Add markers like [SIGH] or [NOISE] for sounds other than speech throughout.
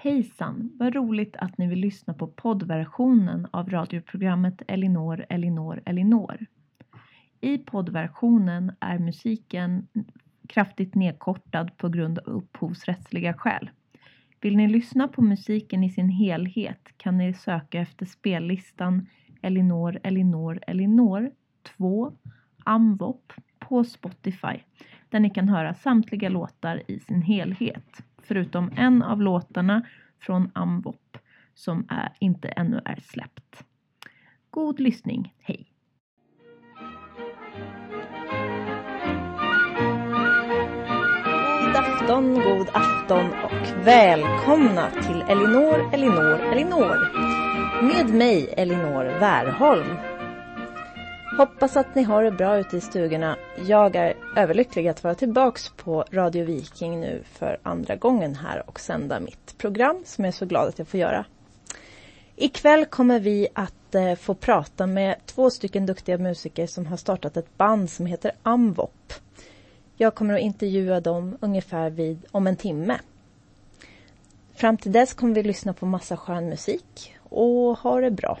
Hejsan! Vad roligt att ni vill lyssna på poddversionen av radioprogrammet Elinor, Elinor, Elinor. I poddversionen är musiken kraftigt nedkortad på grund av upphovsrättsliga skäl. Vill ni lyssna på musiken i sin helhet kan ni söka efter spellistan Elinor, Elinor, Elinor 2 Amvop på Spotify där ni kan höra samtliga låtar i sin helhet förutom en av låtarna från Amvop som är, inte ännu är släppt. God lyssning, hej! God afton, god afton och välkomna till Elinor, Elinor, Elinor. Med mig Elinor Wärholm. Hoppas att ni har det bra ute i stugorna. Jag är överlycklig att vara tillbaks på Radio Viking nu för andra gången här och sända mitt program som jag är så glad att jag får göra. Ikväll kommer vi att eh, få prata med två stycken duktiga musiker som har startat ett band som heter Amvop. Jag kommer att intervjua dem ungefär vid om en timme. Fram till dess kommer vi lyssna på massa skön musik och ha det bra.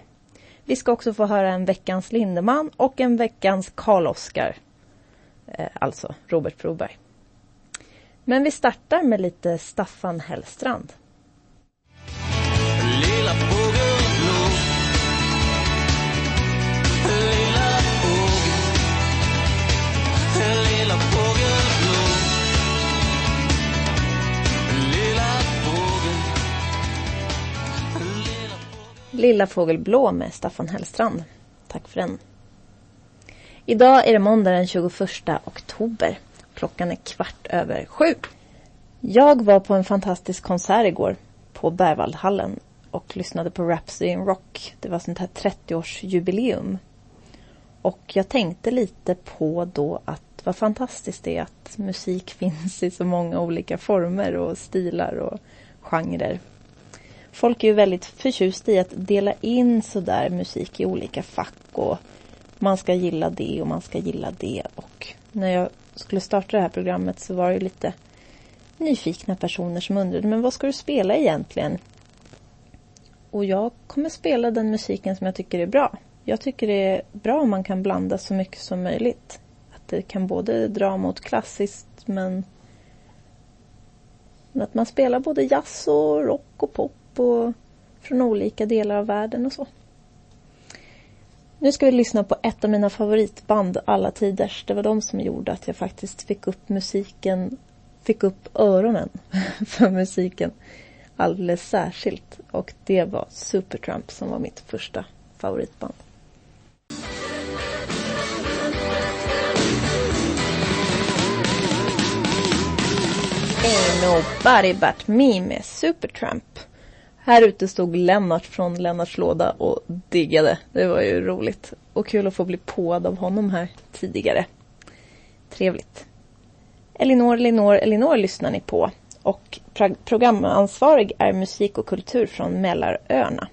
Vi ska också få höra en veckans Lindeman och en veckans Karl-Oskar alltså Robert Broberg. Men vi startar med lite Staffan Hellstrand. Lilla fågel Lilla fågelblå Lilla fågel Lilla fågel blå med Staffan Hellstrand. Tack för den. Idag är det måndag den 21 oktober. Klockan är kvart över sju. Jag var på en fantastisk konsert igår på Berwaldhallen och lyssnade på Rhapsody in Rock. Det var sånt här 30-årsjubileum. Och jag tänkte lite på då att vad fantastiskt det är att musik [LAUGHS] finns i så många olika former och stilar och genrer. Folk är ju väldigt förtjusta i att dela in sådär musik i olika fack och man ska gilla det och man ska gilla det. Och när jag skulle starta det här programmet så var det lite nyfikna personer som undrade men vad ska du spela egentligen? Och jag kommer spela den musiken som jag tycker är bra. Jag tycker det är bra om man kan blanda så mycket som möjligt. Att det kan både dra mot klassiskt men att man spelar både jazz och rock och pop och från olika delar av världen och så. Nu ska vi lyssna på ett av mina favoritband alla tiders. Det var de som gjorde att jag faktiskt fick upp musiken, fick upp öronen [LAUGHS] för musiken alldeles särskilt. Och det var Supertramp som var mitt första favoritband. Ain't nobody but me med Supertramp. Här ute stod Lennart från Lennarts låda och diggade. Det var ju roligt. Och kul att få bli påad av honom här tidigare. Trevligt. Elinor, Elinor, Elinor lyssnar ni på. Och programansvarig är musik och kultur från Mälaröarna.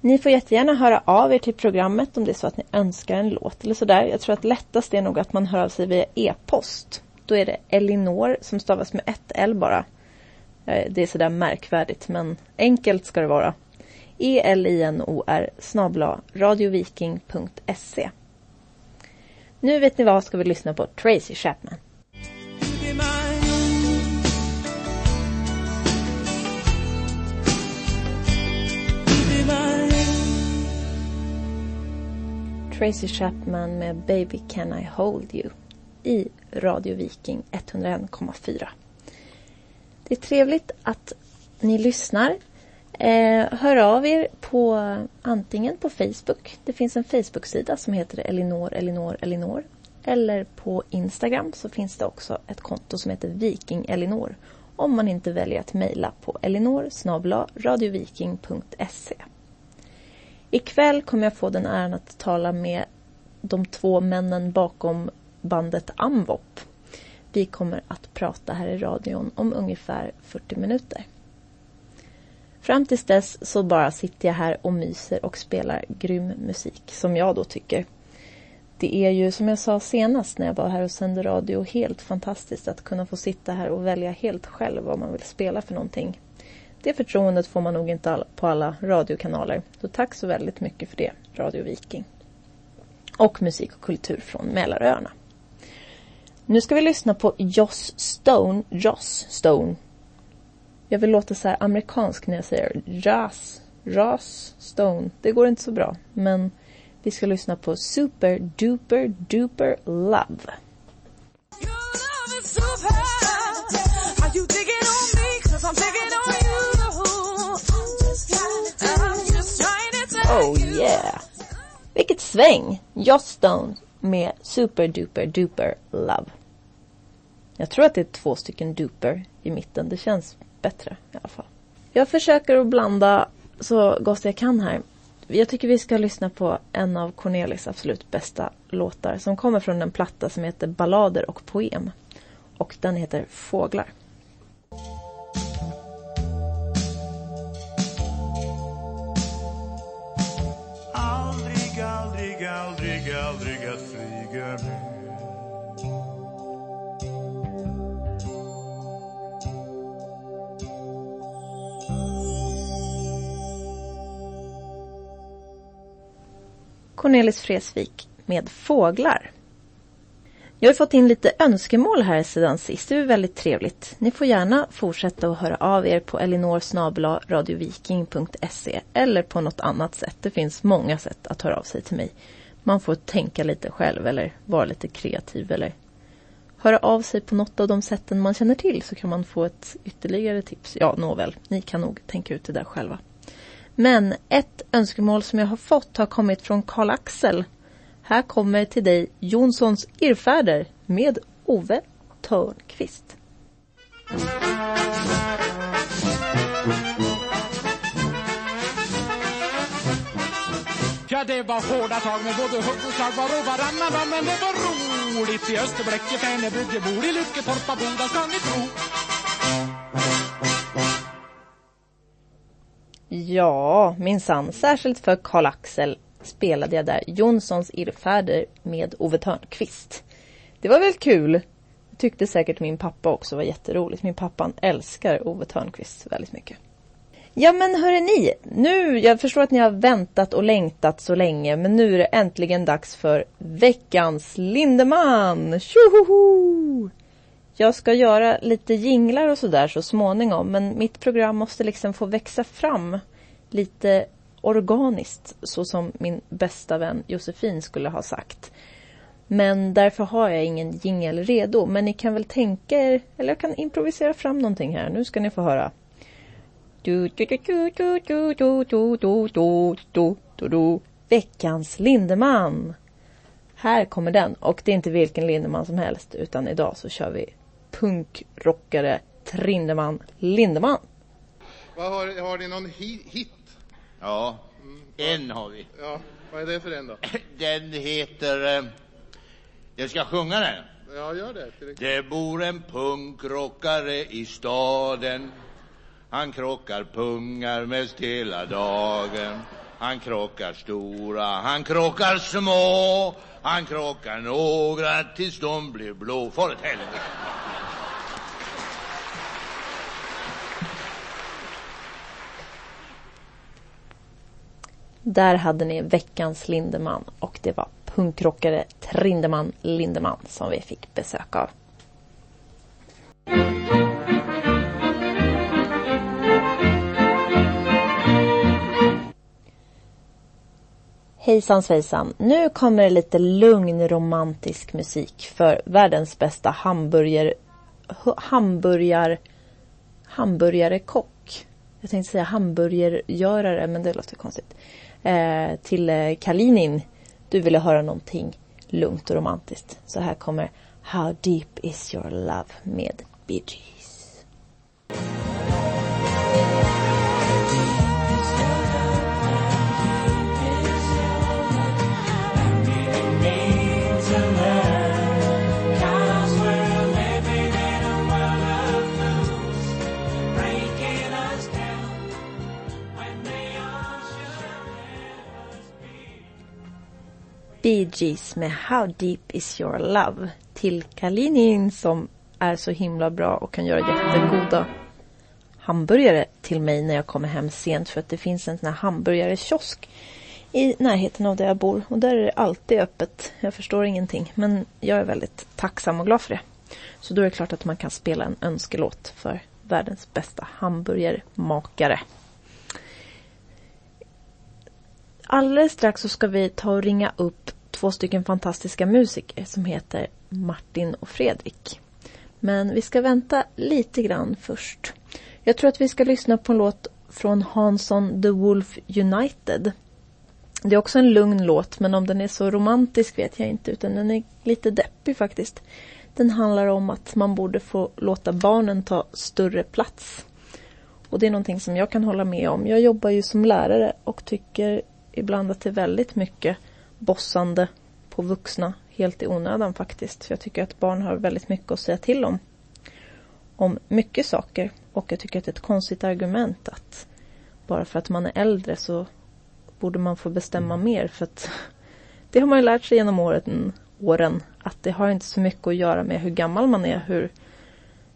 Ni får jättegärna höra av er till programmet om det är så att ni önskar en låt eller sådär. Jag tror att lättast är nog att man hör av sig via e-post. Då är det Elinor som stavas med ett L bara Eh, det är sådär märkvärdigt men enkelt ska det vara. E-L-I-N-O-R snabla radioviking.se Nu vet ni vad ska vi lyssna på Tracy Chapman. Tracy Chapman med Baby Can I Hold You i Radio Viking 101,4. Det är trevligt att ni lyssnar. Eh, hör av er på antingen på Facebook. Det finns en Facebook-sida som heter Elinor, Elinor, Elinor. Eller på Instagram så finns det också ett konto som heter Viking Elinor. Om man inte väljer att mejla på elinor radioviking.se. Ikväll kommer jag få den äran att tala med de två männen bakom bandet Amvop vi kommer att prata här i radion om ungefär 40 minuter. Fram tills dess så bara sitter jag här och myser och spelar grym musik som jag då tycker. Det är ju som jag sa senast när jag var här och sände radio helt fantastiskt att kunna få sitta här och välja helt själv vad man vill spela för någonting. Det förtroendet får man nog inte på alla radiokanaler. Så tack så väldigt mycket för det, Radio Viking. Och musik och kultur från Mälaröarna. Nu ska vi lyssna på Joss Stone. Joss Stone. Jag vill låta så här amerikansk när jag säger Joss. Joss Stone. Det går inte så bra. Men vi ska lyssna på Super Duper Duper Love. Oh yeah! Vilket sväng! Joss Stone med Super Duper Duper Love. Jag tror att det är två stycken duper i mitten. Det känns bättre i alla fall. Jag försöker att blanda så gott jag kan här. Jag tycker vi ska lyssna på en av Cornelis absolut bästa låtar som kommer från en platta som heter Ballader och poem. Och den heter Fåglar. Aldrig, aldrig, aldrig, aldrig att Cornelis Fresvik med fåglar. Jag har fått in lite önskemål här sedan sist. Det är väldigt trevligt. Ni får gärna fortsätta att höra av er på elinorsnablaradioviking.se eller på något annat sätt. Det finns många sätt att höra av sig till mig. Man får tänka lite själv eller vara lite kreativ eller höra av sig på något av de sätten man känner till så kan man få ett ytterligare tips. Ja, nåväl, ni kan nog tänka ut det där själva. Men ett önskemål som jag har fått har kommit från Karl-Axel. Här kommer till dig Jonssons irrfärder med Ove Törnqvist. Ja, det var hårda tag med både hugg och slag var och varannan dag Men det var roligt i Österbläcke, Färnebygge, bor i Lycketorpa, Boda ska ni tro Ja, minsann. Särskilt för Karl-Axel spelade jag där Jonssons irrfärder med Ove Törnqvist. Det var väl kul? Tyckte säkert min pappa också var jätteroligt. Min pappa älskar Ove Törnqvist väldigt mycket. Ja men hörre ni, nu, jag förstår att ni har väntat och längtat så länge men nu är det äntligen dags för veckans Lindeman! Tjohoho! Jag ska göra lite jinglar och sådär så småningom men mitt program måste liksom få växa fram lite organiskt så som min bästa vän Josefin skulle ha sagt. Men därför har jag ingen jingel redo. Men ni kan väl tänka er, eller jag kan improvisera fram någonting här. Nu ska ni få höra. Veckans Lindeman. Här kommer den. Och det är inte vilken Lindeman som helst. Utan idag så kör vi punkrockare Trindeman Lindeman. Vad har, har ni någon hi hit? Ja, en har vi. Ja, vad är det för en då? Den heter... Eh, jag ska sjunga den. Ja, gör det. Det bor en punkrockare i staden. Han krockar pungar mest hela dagen. Han krockar stora, han krockar små. Han krockar några tills de blir blå. För ett helvete. Där hade ni veckans Lindeman och det var punkrockare Trindeman Lindeman som vi fick besök av. Hejsan svejsan! Nu kommer det lite lugn romantisk musik för världens bästa hamburger... Hamburgar... Hamburgarekock. Jag tänkte säga hamburgergörare men det låter konstigt. Eh, till eh, Kalinin. Du ville höra någonting lugnt och romantiskt. Så här kommer How deep is your love med Bee Gees. Bee Gees med How deep is your love till Kalinin som är så himla bra och kan göra jättegoda hamburgare till mig när jag kommer hem sent för att det finns en sån här hamburgarekiosk i närheten av där jag bor och där är det alltid öppet. Jag förstår ingenting men jag är väldigt tacksam och glad för det. Så då är det klart att man kan spela en önskelåt för världens bästa hamburgermakare. Alldeles strax så ska vi ta och ringa upp två stycken fantastiska musiker som heter Martin och Fredrik. Men vi ska vänta lite grann först. Jag tror att vi ska lyssna på en låt från Hansson The Wolf United. Det är också en lugn låt men om den är så romantisk vet jag inte utan den är lite deppig faktiskt. Den handlar om att man borde få låta barnen ta större plats. Och det är någonting som jag kan hålla med om. Jag jobbar ju som lärare och tycker ibland att det är väldigt mycket bossande på vuxna helt i onödan faktiskt. För jag tycker att barn har väldigt mycket att säga till om. Om mycket saker. Och jag tycker att det är ett konstigt argument att bara för att man är äldre så borde man få bestämma mer. För att [LAUGHS] det har man ju lärt sig genom åren, åren att det har inte så mycket att göra med hur gammal man är, hur,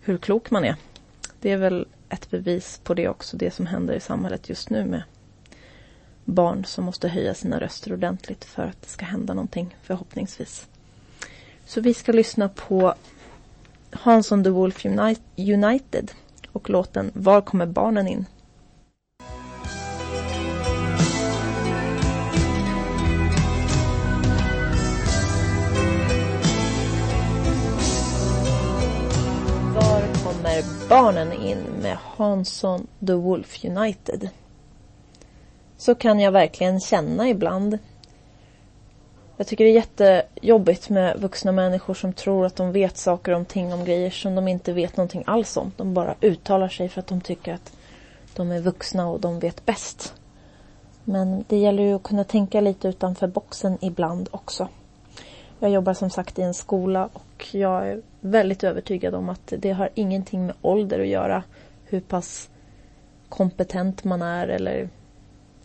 hur klok man är. Det är väl ett bevis på det också, det som händer i samhället just nu med barn som måste höja sina röster ordentligt för att det ska hända någonting förhoppningsvis. Så vi ska lyssna på Hansson the Wolf United och låten Var kommer barnen in? Var kommer barnen in med Hansson the Wolf United? Så kan jag verkligen känna ibland. Jag tycker det är jättejobbigt med vuxna människor som tror att de vet saker om ting, om grejer som de inte vet någonting alls om. De bara uttalar sig för att de tycker att de är vuxna och de vet bäst. Men det gäller ju att kunna tänka lite utanför boxen ibland också. Jag jobbar som sagt i en skola och jag är väldigt övertygad om att det har ingenting med ålder att göra. Hur pass kompetent man är eller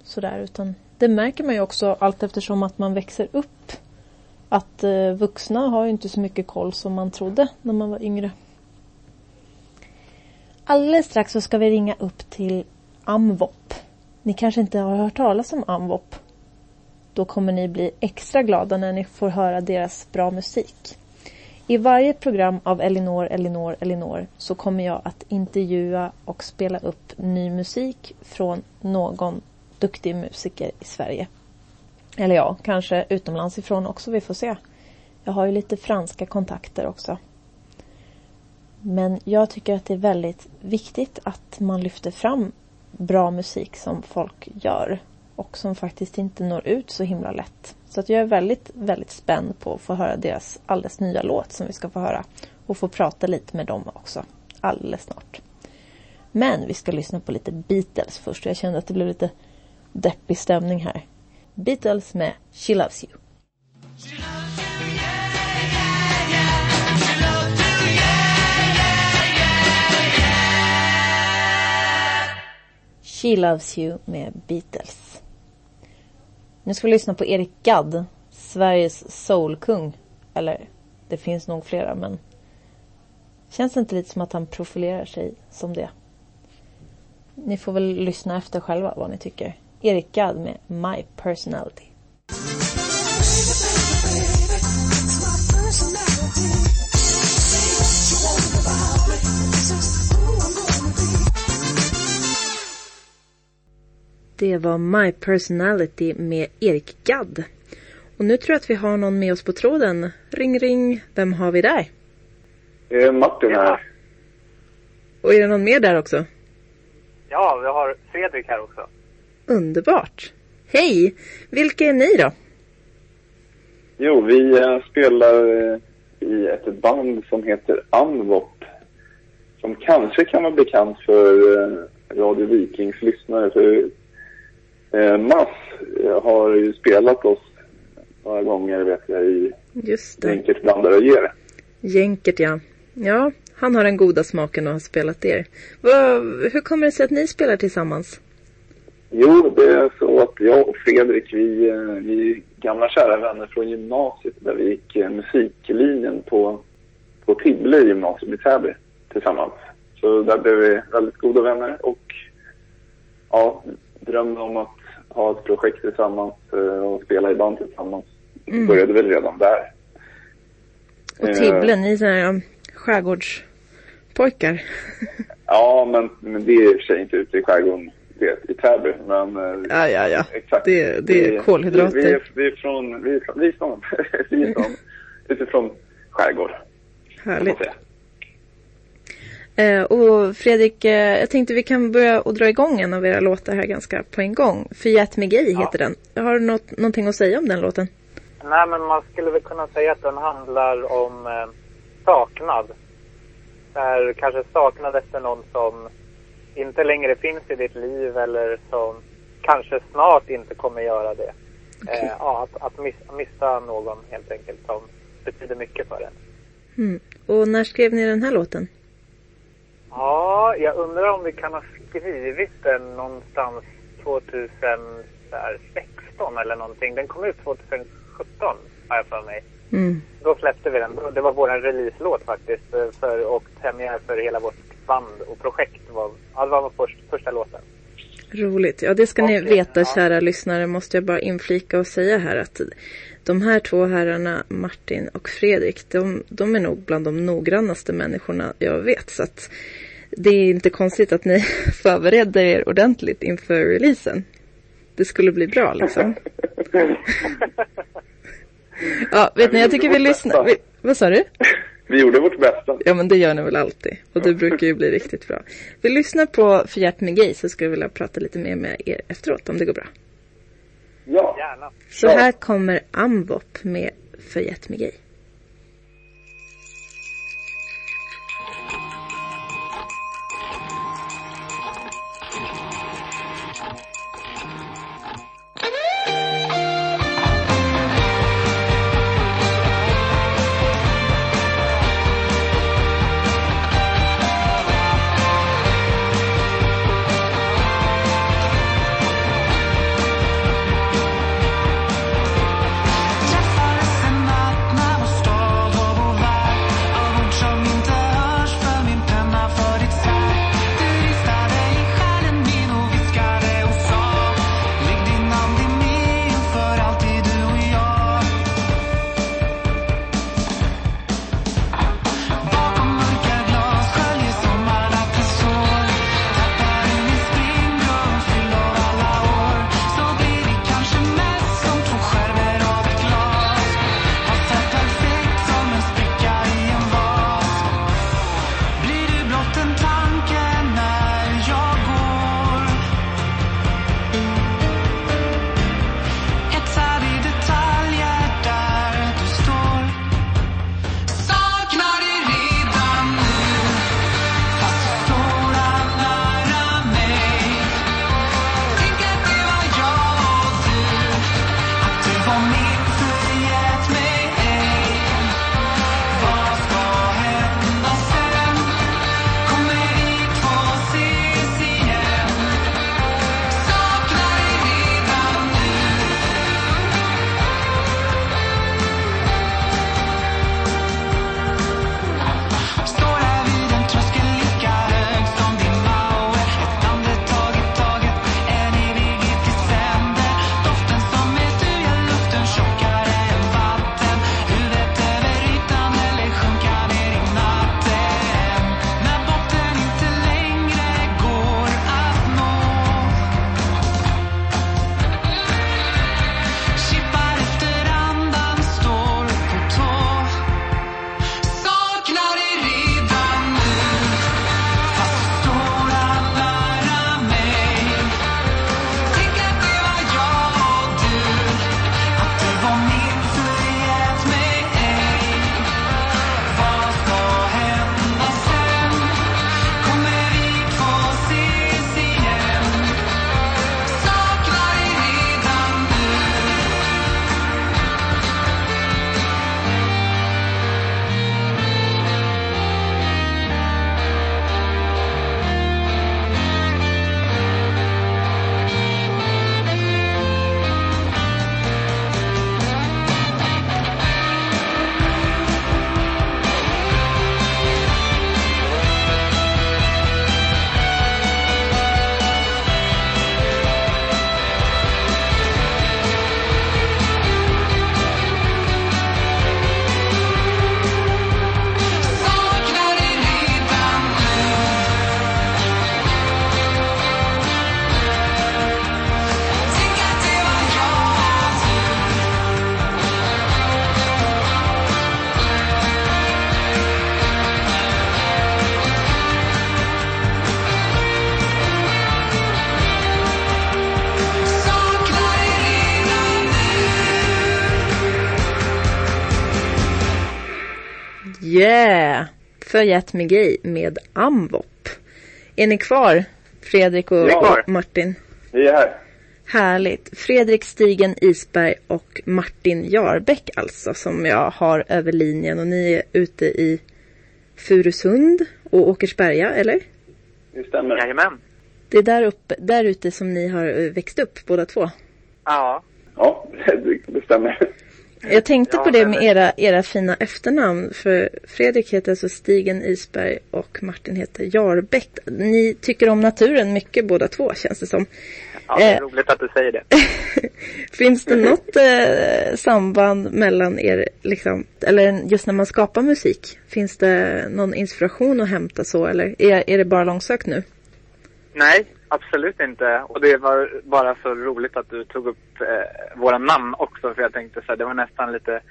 sådär utan det märker man ju också allt eftersom att man växer upp. Att eh, vuxna har ju inte så mycket koll som man trodde när man var yngre. Alldeles strax så ska vi ringa upp till Amvop. Ni kanske inte har hört talas om Amvop? Då kommer ni bli extra glada när ni får höra deras bra musik. I varje program av Elinor, Elinor, Elinor så kommer jag att intervjua och spela upp ny musik från någon duktig musiker i Sverige. Eller ja, kanske utomlands ifrån också, vi får se. Jag har ju lite franska kontakter också. Men jag tycker att det är väldigt viktigt att man lyfter fram bra musik som folk gör och som faktiskt inte når ut så himla lätt. Så att jag är väldigt, väldigt spänd på att få höra deras alldeles nya låt som vi ska få höra och få prata lite med dem också alldeles snart. Men vi ska lyssna på lite Beatles först. Jag kände att det blev lite deppig stämning här. Beatles med She Loves You. She Loves You med Beatles. Nu ska vi lyssna på Erik Gadd, Sveriges soulkung. Eller, det finns nog flera men känns det inte lite som att han profilerar sig som det? Ni får väl lyssna efter själva vad ni tycker. Erik Gadd med My Personality. Det var My Personality med Erik Gadd. Och nu tror jag att vi har någon med oss på tråden. Ring, ring. Vem har vi där? Det är Martin här. Och är det någon mer där också? Ja, vi har Fredrik här också. Underbart. Hej! Vilka är ni då? Jo, vi eh, spelar eh, i ett band som heter Anvop. Som kanske kan vara bekant för eh, Radio Vikings lyssnare. För Mass har ju spelat oss några gånger vet jag i Just det. Jänkert blandar och ger. Jänkert ja. Ja, han har den goda smaken att ha spelat er. Hur kommer det sig att ni spelar tillsammans? Jo, det är så att jag och Fredrik, vi, eh, vi är gamla kära vänner från gymnasiet där vi gick eh, musiklinjen på, på Tibble gymnasium i Täby tillsammans. Så där blev vi väldigt goda vänner och ja, drömmen om att ha ett projekt tillsammans eh, och spela i band tillsammans Mm. började väl redan där. Och Eh, Tibble, ni är sådana skärgårdspojkar. [LAUGHS] Ja, men, men det är i och för sig inte ute i skärgården det, i Täby. Men eh, Ja, ja, ja. exakt. Det, det är kolhydrater. Vi, vi, är, vi är från, vi är från, vi är från, [LAUGHS] vi är från utifrån skärgård. Härligt. Eh, och Fredrik, eh, jag tänkte vi kan börja och dra igång en av era låtar här ganska på en gång. Förgät med gay heter den. Har du något, någonting att säga om den låten? Nej, men man skulle väl kunna säga att den handlar om eh, saknad. Där kanske saknad efter någon som inte längre finns i ditt liv eller som kanske snart inte kommer göra det. Eh, ja, att, att miss, missa någon helt enkelt som betyder mycket för en. Mm. Och när skrev ni den här låten? Ja, jag undrar om vi kan ha skrivit den någonstans 2016 eller någonting. Den kom ut 2017 har jag för mig. Mm. Då släppte vi den. Det var vår releaselåt faktiskt. eh, För, och premiär för hela vårt band och projekt. Var, ja, det var först, första låten. Roligt. Ja, det ska ni Okej, veta, ja. kära lyssnare, måste jag bara inflika och säga här att de här två herrarna, Martin och Fredrik, de, de är nog bland de noggrannaste människorna jag vet. Så att det är inte konstigt att ni [LAUGHS] förberedde er ordentligt inför releasen. Det skulle bli bra liksom. [LAUGHS] Ja, vet ni, jag tycker vi lyssnar. Vi, vad sa du? [LAUGHS] Vi gjorde vårt bästa. Ja, men det gör ni väl alltid. Och det brukar ju bli riktigt bra. Vi lyssnar på med gay så skulle jag vilja prata lite mer med er efteråt om det går bra. Ja. Gärna. Så här kommer Ambop med med gay. Förgett med gay med Amvop. Är ni kvar? Fredrik och Ja. Martin? Vi är här. Härligt. Fredrik Stigen Isberg och Martin Jarbäck alltså som jag har över linjen och ni är ute i Furusund och Åkersberga, eller? Det stämmer. Jajamän. Det är där uppe, där ute som ni har eh, växt upp båda två. Ja. Ja, [LAUGHS] det stämmer. Jag tänkte Ja, på det med era, era fina efternamn. För Fredrik heter alltså Stigen Isberg och Martin heter Jarbäck. Ni tycker om naturen mycket båda två känns det som. ja, det är Eh. roligt att du säger det. [LAUGHS] Finns det något eh, samband mellan er, liksom, eller just när man skapar musik? Finns det någon inspiration att hämta så eller är, är det bara långsökt nu? Nej, absolut inte. Och det var bara så roligt att du tog upp eh, våra namn också. För jag tänkte så här, det var nästan lite,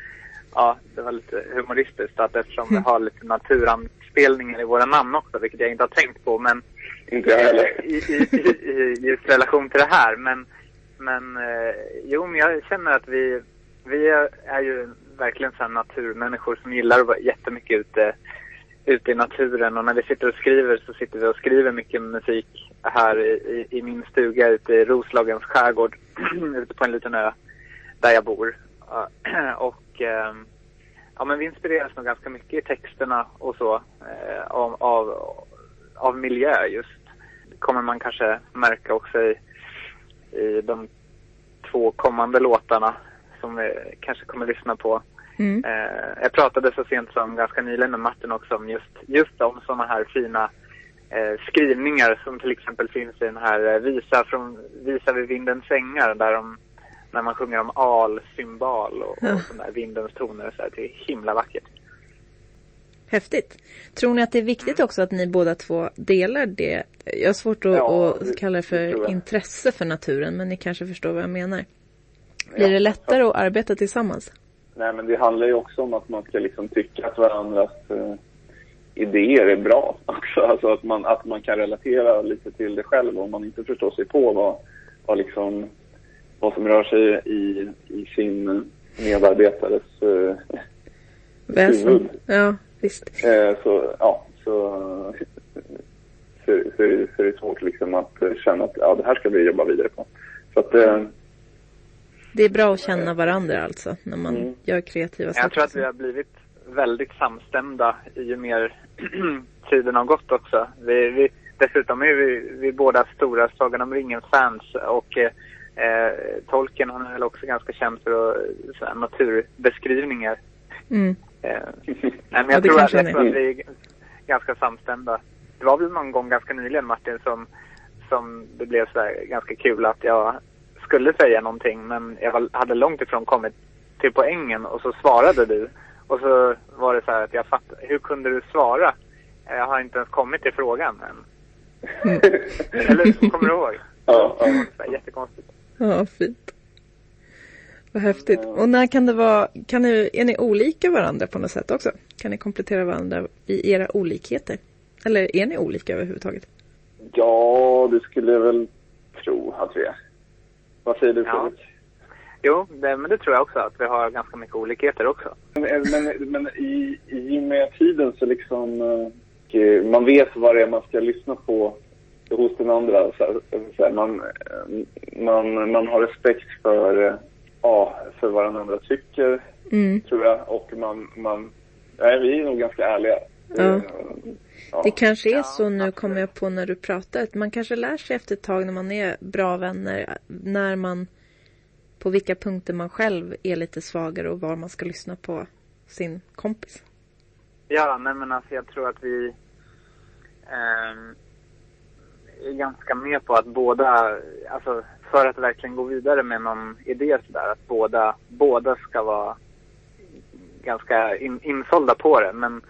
ja, det var lite humoristiskt att eftersom vi har lite naturanspelningar i våra namn också, vilket jag inte har tänkt på. Men Inte jag heller. i, i, i, i just relation till det här. Men, men eh, jo, men jag känner att vi, vi är, är ju verkligen så här naturmänniskor som gillar att vara jättemycket ute, ute i naturen. Och när vi sitter och skriver så sitter vi och skriver mycket musik här i, i, min stuga ute i Roslagens skärgård, [CLEARS THROAT] ute på en liten ö där jag bor. [CLEARS THROAT] Och ehm, ja, men vi inspireras nog ganska mycket i texterna och så eh, av, av, av miljö just. Det kommer man kanske märka också i, i de två kommande låtarna som vi kanske kommer lyssna på. Mm. Eh, jag pratade så sent som ganska nyligen med Martin också om just, just om sådana här fina eh, skrivningar som till exempel finns i den här eh, Visa, från, Visa vid vindens sängar där de, när man sjunger om al, symbal och, Ja. och sådana där vindens toner och så här. Det är himla vackert. Häftigt. Tror ni att det är viktigt också att ni båda två delar det? Jag har svårt att, Ja, att kalla det för intresse för naturen men ni kanske förstår vad jag menar. Blir Ja. det lättare att arbeta tillsammans? Nej, men det handlar ju också om att man ska liksom tycka att varandras eh, idéer är bra [LAUGHS] också. Alltså att man, att man kan relatera lite till det själv om man inte förstår sig på vad, vad, liksom, vad som rör sig i, i sin medarbetares eh, Väsen? huvud. Ja, visst. Eh, så, ja, så, så, så, är det- så är det svårt liksom att känna att ja, det här ska vi jobba vidare på. Så att, eh, Det är bra att känna varandra alltså när man Mm. gör kreativa saker. Jag tror att vi har blivit väldigt samstämda ju mer [CLEARS THROAT] tiden har gått också. Vi, vi, dessutom är vi, vi båda stora Sagan om ringen-fans och eh, Tolkien han är väl också ganska känd för att, naturbeskrivningar. Mm. Eh, nej, men Ja, jag, det tror att, jag tror att vi är ganska samstämda. Det var väl någon gång ganska nyligen Martin som, som det blev så ganska kul att jag skulle säga någonting men jag var, hade långt ifrån kommit till poängen och så svarade du. Och så var det så här att jag fattade, hur kunde du svara? Jag har inte ens kommit till frågan än. Eller kommer du ihåg? [LAUGHS] ja, ja. Jättekonstigt. Ja, fint. Vad häftigt. Och när kan det vara, kan ni, är ni olika varandra på något sätt också? Kan ni komplettera varandra i era olikheter? Eller är ni olika överhuvudtaget? ja, det skulle jag väl tro att vi är. Vad säger du Ja. Fredrik? Jo, det, men det tror jag också att vi har ganska mycket olikheter också. Men, men, men i, i och med tiden så liksom eh, man vet vad det är man ska lyssna på hos den andra. Så, så man, eh, man, man har respekt för, eh, ja, för vad den andra tycker, Mm. tror jag. Och man, man nej, vi är nog ganska ärliga. Ja. Eh. Det kanske är så nu kommer jag på när du pratar. att Man kanske lär sig efter ett tag när man är bra vänner. När man på vilka punkter man själv är lite svagare och var man ska lyssna på sin kompis. Ja, nej men alltså jag tror att vi ehm, är ganska med på att båda, alltså för att verkligen gå vidare med någon idé sådär, att båda, båda ska vara ganska in, insålda på det. Men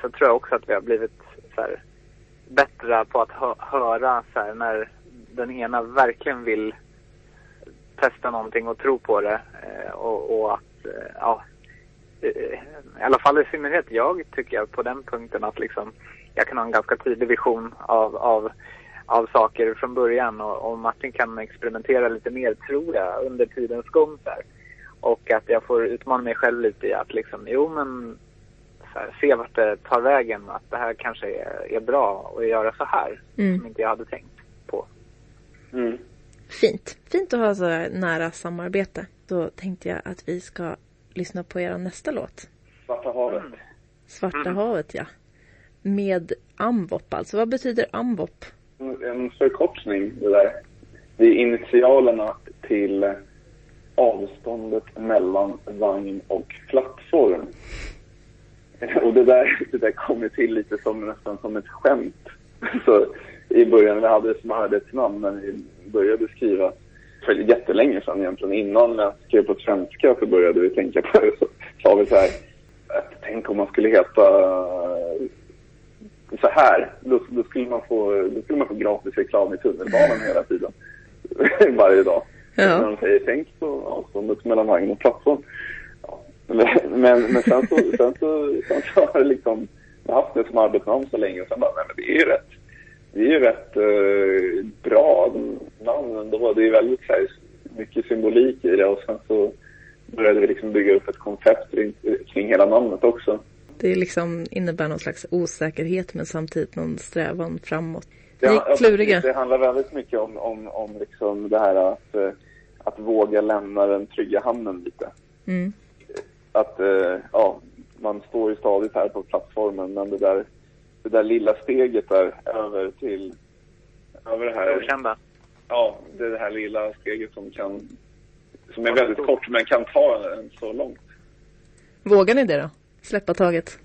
så tror jag också att vi har blivit så här, bättre på att hö, höra så här, när den ena verkligen vill testa någonting och tro på det. Eh, och, och att, eh, ja, eh, i alla fall i synnerhet jag tycker jag på den punkten att liksom jag kan ha en ganska tydlig vision av, av, av saker från början och, och Martin kan experimentera lite mer tror jag under tidens gång där. Och att jag får utmana mig själv lite i att liksom, jo men här, se vart det tar vägen. Att det här kanske är, är bra att göra så här. Mm. Som inte jag hade tänkt på. Mm. Fint. Fint att ha så här nära samarbete. Då tänkte jag att vi ska lyssna på er nästa låt. Svarta havet. Svarta Mm. havet, ja. Med Ambop alltså. Vad betyder Ambop? En förkortning det där. Det är initialerna till avståndet mellan vagn och plattform. [LAUGHS] Och det där, det där kom ju till lite som nästan som ett skämt. Så i början, vi hade det som arbetsnamn när vi började skriva för jättelänge sedan egentligen. Innan jag skrev på svenska så började vi tänka på det. Så sa vi så här, att tänk om man skulle heta så här. Då, då, skulle man få, då skulle man få gratis reklam i tunnelbanan hela tiden. [LAUGHS] Varje dag. Ja. När de säger tänk på avståndet mellan vagn och plattform. Men, men, men sen, så, sen, så, sen så har jag liksom haft det som arbetsnamn så länge och sen bara, nej men det är ju rätt, det är ju rätt eh, bra namn ändå. Det är väldigt så här, mycket symbolik i det och sen så började vi liksom bygga upp ett koncept kring, kring hela namnet också. Det liksom innebär någon slags osäkerhet men samtidigt någon strävan framåt. Ni ja, är kluriga. Det handlar väldigt mycket om, om, om liksom det här att, eh, att våga lämna den trygga hamnen lite. Mm. Att eh, ja, man står ju stadigt här på plattformen men det där, det där lilla steget där över till över det här, Okända. ja, det är det här lilla steget som kan som är väldigt kort men kan ta en så långt. Vågar ni det då? Släppa taget?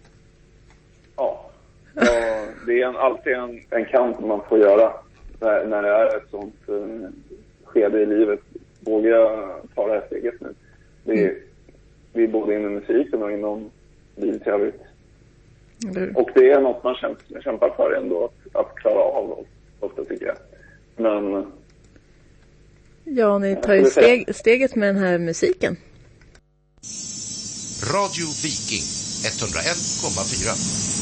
Ja, ja det är en, alltid en, en kamp man får göra när, när det är ett sånt eh, skede i livet. Vågar jag ta det här steget nu? Det är, det är både inom musiken och inom livet i övrigt. Och det är något man kämp- kämpar för ändå att, att klara av ofta tycker jag. Men Ja, ni tar ju steg, steget med den här musiken. Radio Viking 101,4.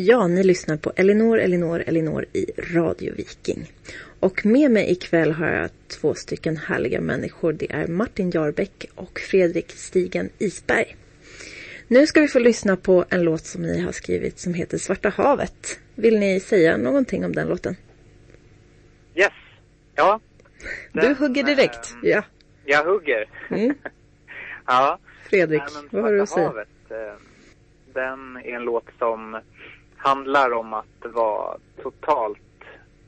Ja, ni lyssnar på Elinor, Elinor, Elinor i Radio Viking. Och med mig ikväll har jag två stycken härliga människor. Det är Martin Jarbeck och Fredrik Stigen Isberg. Nu ska vi få lyssna på en låt som ni har skrivit som heter Svarta havet. Vill ni säga någonting om den låten? Yes. Ja. Du Den, hugger direkt. eh, Ja. Jag hugger. Mm. [LAUGHS] ja. Fredrik, Nej, vad har du att säga? havet, eh, den är en låt som handlar om att vara totalt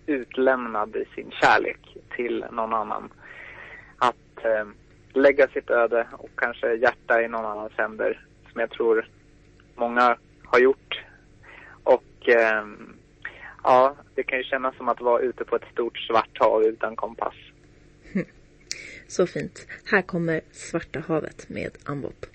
utlämnad i sin kärlek till någon annan. Att eh, lägga sitt öde och kanske hjärta i någon annans händer, som jag tror många har gjort. Och eh, ja, det kan ju kännas som att vara ute på ett stort svart hav utan kompass. Hm. Så fint. Här kommer Svarta havet med Ambop.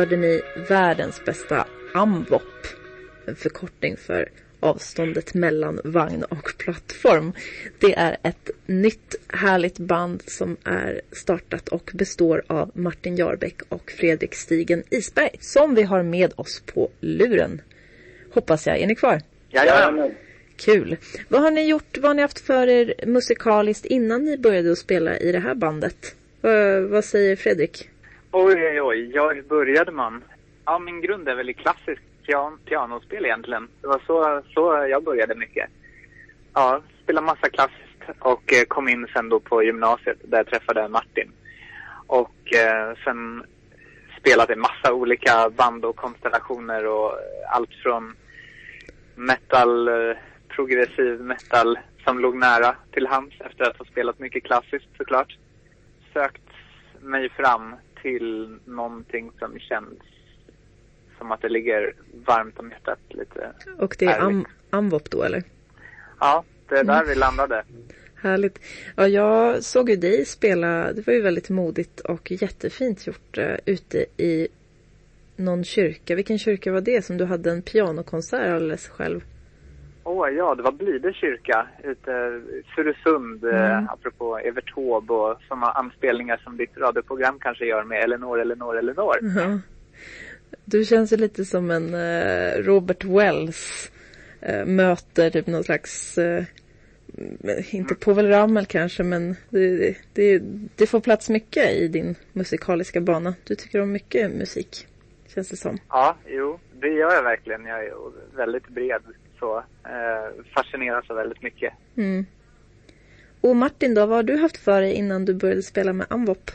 Hörde ni världens bästa AMVOP. En förkortning för avståndet mellan vagn och plattform. Det är ett nytt härligt band som är startat och består av Martin Jarbeck och Fredrik Stigen Isberg som vi har med oss på luren. Hoppas jag. Är ni kvar? Jajamän. Kul. Vad har ni gjort, vad har ni haft för er musikaliskt innan ni började att spela i det här bandet? Vad, vad säger Fredrik? Oj, oj, oj. Ja, hur började man? Ja, min grund är väl i klassiskt pian pianospel egentligen. Det var så, så jag började mycket. Ja, spelade massa klassiskt och eh, kom in sen då på gymnasiet där jag träffade Martin. Och eh, sen spelade massa olika band och konstellationer och allt från metal, eh, progressiv metal som låg nära till hands efter att ha spelat mycket klassiskt såklart. Sökt mig fram till någonting som känns som att det ligger varmt om hjärtat lite. Och det är am, AMVOP då eller? Ja, det är där vi landade. Härligt. Ja, jag såg ju dig spela, det var ju väldigt modigt och jättefint gjort uh, ute i någon kyrka. Vilken kyrka var det som du hade en pianokonsert alldeles själv? Åh ja, det var Blide kyrka ute i Furusund, Mm. eh, apropå Evert Taube och sådana anspelningar som ditt radioprogram kanske gör med Elinor, Elinor, Elinor. Ja. Du känns ju lite som en eh, Robert Wells eh, möter typ någon slags, eh, inte Povel Ramel kanske, men det, det, det får plats mycket i din musikaliska bana. Du tycker om mycket musik, känns det som. Ja, jo, det gör jag verkligen. Jag är väldigt bred så. Eh, fascineras av väldigt mycket. Mm. Och Martin då, vad har du haft för dig innan du började spela med Amvop?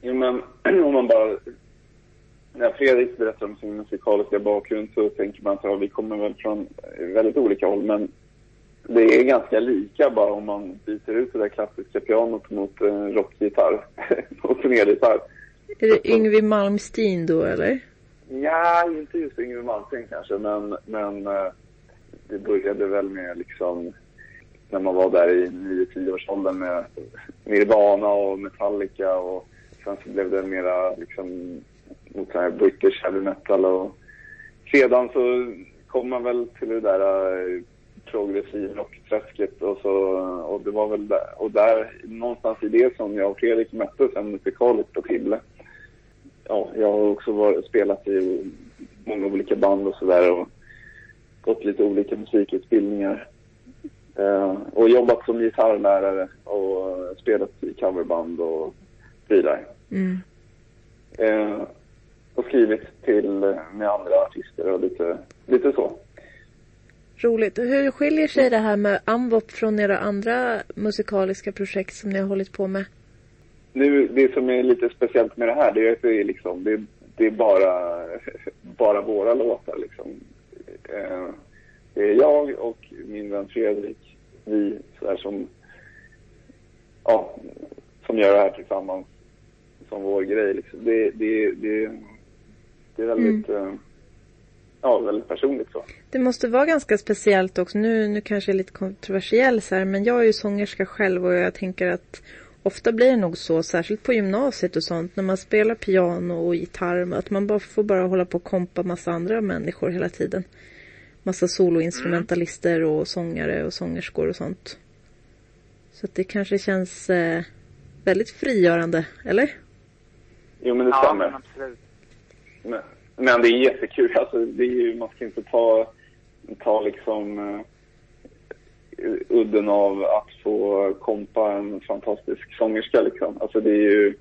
Jo, men [CLEARS THROAT] om man bara... När Fredrik berättar om sin musikaliska bakgrund så tänker man att ja, vi kommer väl från väldigt olika håll. Men det är ganska lika bara om man byter ut det där klassiska pianot mot en rockgitarr. [LAUGHS] och en elgitarr. Är det Yngwie Malmsteen då eller? Ja, inte just Yngwie Malmsteen kanske, men, men eh, det började väl med liksom när man var där i 9-10 års med Nirvana och Metallica och sen så blev det mera liksom mot så här British heavy metal och sedan så kom man väl till det där eh, progressiv rockträsket och så och det var väl där, och där någonstans i det som jag och Fredrik möttes sen musikaliskt på Tibble ja, jag har också varit, spelat i många olika band och sådär och gått lite olika musikutbildningar. Eh, och jobbat som gitarrlärare och spelat i coverband och prylar. Mm. Eh, och skrivit till eh, med andra artister och lite lite så. Roligt. Och Hur skiljer sig det här med Amvop från era andra musikaliska projekt som ni har hållit på med? Nu, det som är lite speciellt med det här, det är att det är, liksom, det, det är bara, [LAUGHS] bara våra låtar. Liksom. Eh, det är jag och min vän Fredrik, vi så som, ja, som gör det här tillsammans som vår grej. Liksom. Det, det, det, det är väldigt, eh, ja, väldigt personligt så. Det måste vara ganska speciellt också. Nu, nu kanske jag är lite kontroversiell så här, men jag är ju sångerska själv och jag tänker att ofta blir det nog så, särskilt på gymnasiet och sånt, när man spelar piano och gitarr, att man bara får bara hålla på och kompa massa andra människor hela tiden. Massa soloinstrumentalister och sångare och sångerskor och sånt. Så att det kanske känns eh, väldigt frigörande, eller? Jo, men det Ja, stämmer. men absolut. Men, men det är jättekul. Alltså, det är ju, man ska inte ta, ta liksom uh, udden av att få kompa en fantastisk sångerska liksom. Alltså det är ju,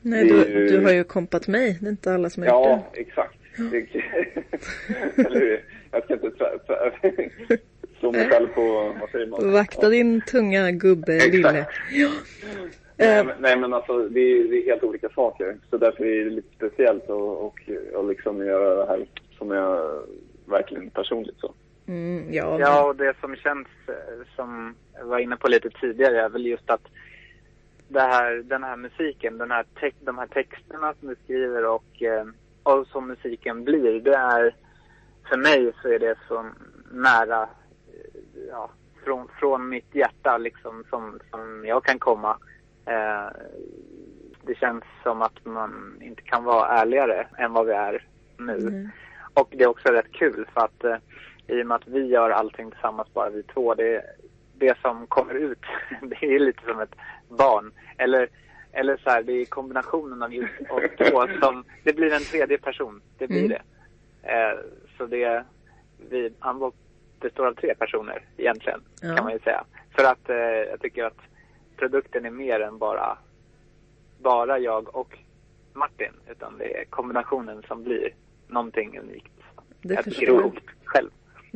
Nej, du, ju- du har ju kompat mig. Det är inte alla som har gjort ja det. exakt. [LAUGHS] Det, eller hur? Jag ska inte [LAUGHS] slå mig själv på, vad säger man? Vakta din tunga gubbe, Exakt. lille. Ja. Nej, Eh, men, nej men alltså det är, det är helt olika saker. Så därför är det lite speciellt och, och, och liksom göra det här som är verkligen personligt så. Mm, ja, Ja, och det som känns, eh, som jag var inne på lite tidigare, är väl just att det här, den här musiken, den här te- de här texterna som du skriver och, eh, och som musiken blir, det är, för mig så är det så nära, eh, ja, från, från mitt hjärta liksom som, som jag kan komma. Eh, det känns som att man inte kan vara ärligare än vad vi är nu. Mm. Och det är också rätt kul för att eh, i och med att vi gör allting tillsammans, bara vi två, det, det som kommer ut, [LAUGHS] det är lite som ett barn. Eller, eller så här, det är kombinationen av just oss [LAUGHS] två som, det blir en tredje person, det blir Mm. det. Eh, så det, vi, Anvok består av tre personer egentligen, Ja. kan man ju säga. För att eh, jag tycker att produkten är mer än bara, bara jag och Martin, utan det är kombinationen som blir någonting unikt. det jag förstår jag. coolt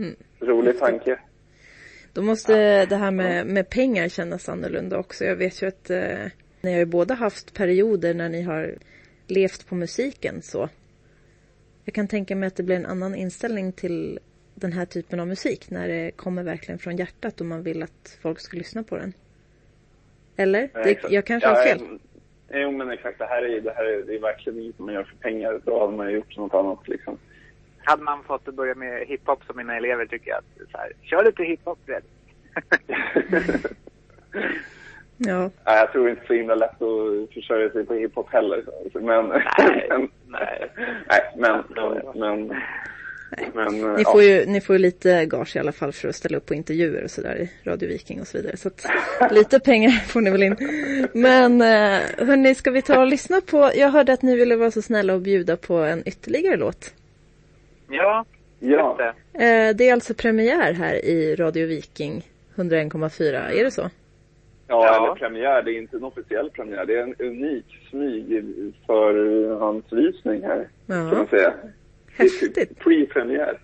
själv. Rolig tanke. Då måste det här med, med pengar kännas annorlunda också. Jag vet ju att eh, ni har ju båda haft perioder när ni har levt på musiken så. Jag kan tänka mig att det blir en annan inställning till den här typen av musik när det kommer verkligen från hjärtat och man vill att folk ska lyssna på den. Eller? Ja, Det, jag kanske har Ja, fel. eh, Jo men exakt, det här är, det här är, det är verkligen inget man gör för pengar. Då hade man ju gjort något annat liksom. Hade man fått börja med hiphop som mina elever tycker jag att så här, kör lite hiphop Fred. [LAUGHS] Ja. Nej, jag tror inte så himla lätt att försörja sig på hiphop heller. Men, Nej, [LAUGHS] men, nej. nej, men, men, men, Ni ja. får, ju, ni får ju lite gage i alla fall för att ställa upp på intervjuer och sådär i Radio Viking och så vidare. Så att [LAUGHS] lite pengar får ni väl in. Men eh, hörni, ska vi ta och lyssna på, jag hörde att ni ville vara så snälla och bjuda på en ytterligare låt. Ja, Ja. det. Eh, det är alltså premiär här i Radio Viking 101,4, är det så? Ja, Ja. eller premiär. Det är inte en officiell premiär. Det är en unik smyg för hans visning här, kan man Ja. säga. Typ Häftigt. Pre-premiär.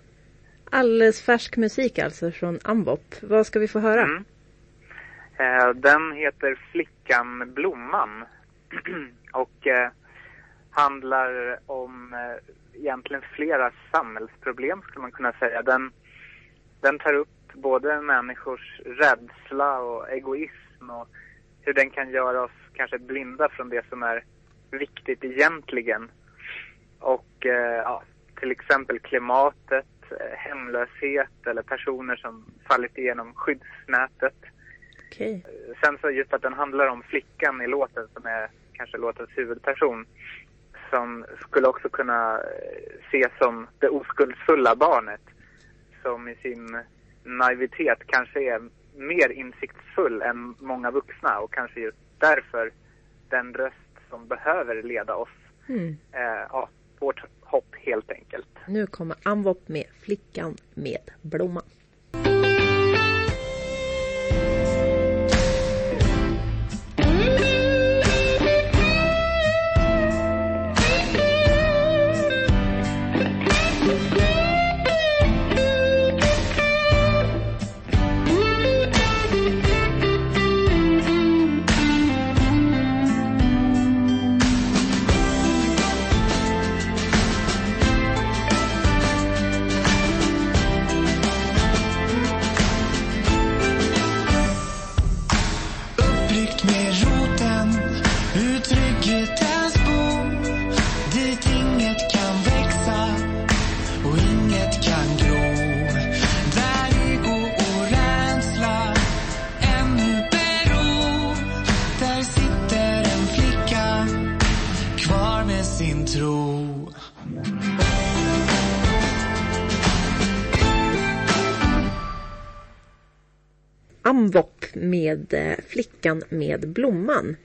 Alldeles färsk musik alltså från Ambop. Vad ska vi få höra? Mm. Eh, den heter Flickan Blomman. [CLEARS THROAT] och eh, handlar om eh, egentligen flera samhällsproblem skulle man kunna säga. Den, den tar upp både människors rädsla och egoism och hur den kan göra oss kanske blinda från det som är viktigt egentligen. Och eh, ja, till exempel klimatet, eh, hemlöshet eller personer som fallit igenom skyddsnätet. Okej. Sen så just att den handlar om flickan i låten som är kanske låtens huvudperson. Som skulle också kunna eh, ses som det oskuldsfulla barnet. Som i sin naivitet kanske är mer insiktsfull än många vuxna och kanske just därför den röst som behöver leda oss. Mm. Eh, ja, vårt hopp helt enkelt. Nu kommer Ambop med Flickan med blomman. Med eh, Flickan med blomman.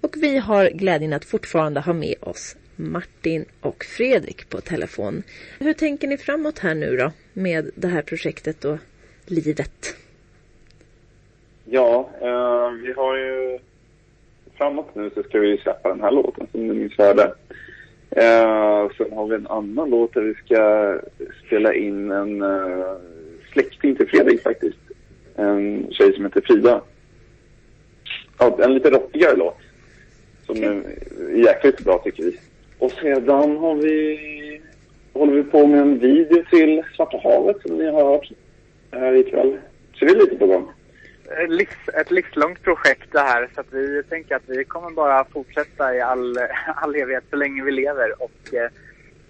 Och vi har glädjen att fortfarande ha med oss Martin och Fredrik på telefon. Hur tänker ni framåt här nu då med det här projektet och livet? Ja, eh, vi har ju... Framåt nu så ska vi släppa den här låten som ni nyss hörde. Eh, sen har vi en annan låt där vi ska spela in en eh, släkting till Fredrik faktiskt. En tjej som heter Frida. Ja, en lite rockigare låt. Som är jäkligt bra tycker vi. Och sedan har vi, håller vi på med en video till Svarta havet som ni har hört här ikväll. Så det är lite på gång. Ett livs- Ett livslångt projekt det här så att vi tänker att vi kommer bara fortsätta i all, [LAUGHS] all evighet så länge vi lever och eh,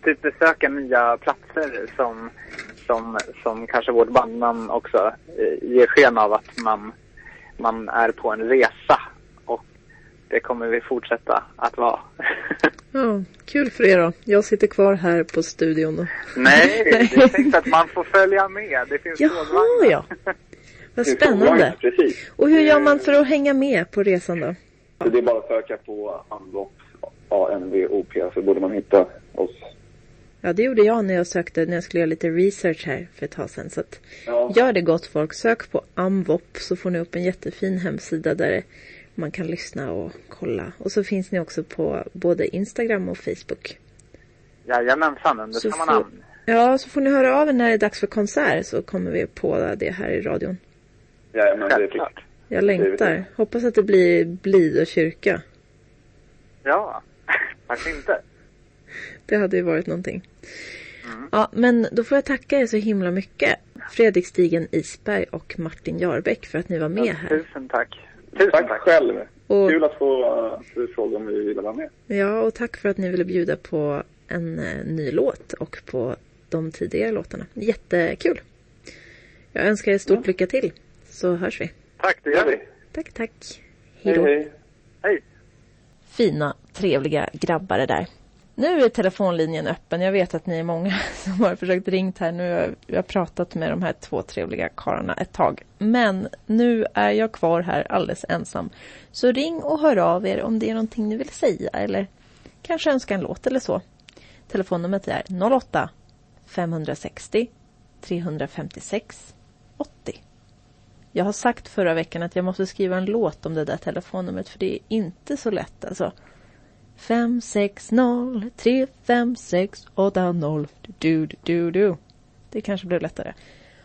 typ besöka nya platser som, som, som kanske vårt bandnamn också eh, ger sken av att man, man är på en resa och det kommer vi fortsätta att vara. [LAUGHS] Ja, kul för er då. Jag sitter kvar här på studion. Och... Nej, [LAUGHS] det är tänkt att man får följa med. Det finns Jaha, ja. Vad Det är spännande. Precis. Och hur gör man för att hänga med på resan då? Det är bara att söka på Anvop, A-N-V-O-P, så borde man hitta oss. Ja, det gjorde jag när jag sökte, när jag skulle göra lite research här för ett tag sedan. Så att, Ja. gör det gott folk. Sök på Amvop så får ni upp en jättefin hemsida där man kan lyssna och kolla. Och så finns ni också på både Instagram och Facebook. Jajamensan, under Så samma får- namn. Ja, så får ni höra av er när det är dags för konsert så kommer vi på det här i radion. Ja, men det är Självklart. Jag längtar. Hoppas att det blir Blid och kyrka. Ja, [LAUGHS] varför inte? Det hade ju varit någonting. Ja, men då får jag tacka er så himla mycket. Fredrik Stigen Isberg och Martin Jarbäck för att ni var med här. Tusen tack. Tusen Tack tack. själv. Och, Kul att få uh, få fråga om vi ville vara med. ja, och tack för att ni ville bjuda på en eh, ny låt och på de tidigare låtarna. Jättekul. Jag önskar er stort lycka till. Så hörs vi. Tack, det gör vi. Tack, tack. Hej då. hej. Hej. fina, trevliga grabbar det där. Nu är telefonlinjen öppen. Jag vet att ni är många [LAUGHS] som har försökt ringt här. Nu har jag, har pratat med de här två trevliga karlarna ett tag. Men nu är jag kvar här alldeles ensam. Så ring och hör av er om det är någonting ni vill säga eller kanske önska en låt eller så. Telefonnumret är 08 560 356 80. Jag har sagt förra veckan att jag måste skriva en låt om det där telefonnumret för det är inte så lätt alltså. 560 356 80 du du du du. Det kanske blev lättare.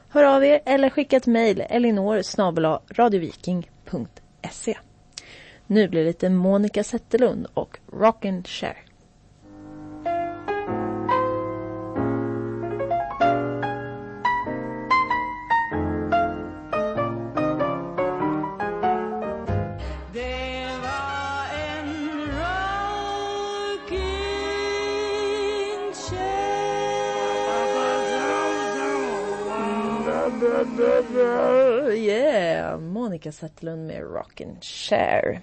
Hör av er eller skicka ett mejl elinor snabel-a radioviking.se. Nu blir det lite Monica Zetterlund och Rockin' Share. Monica Zetterlund med Rockin' Share.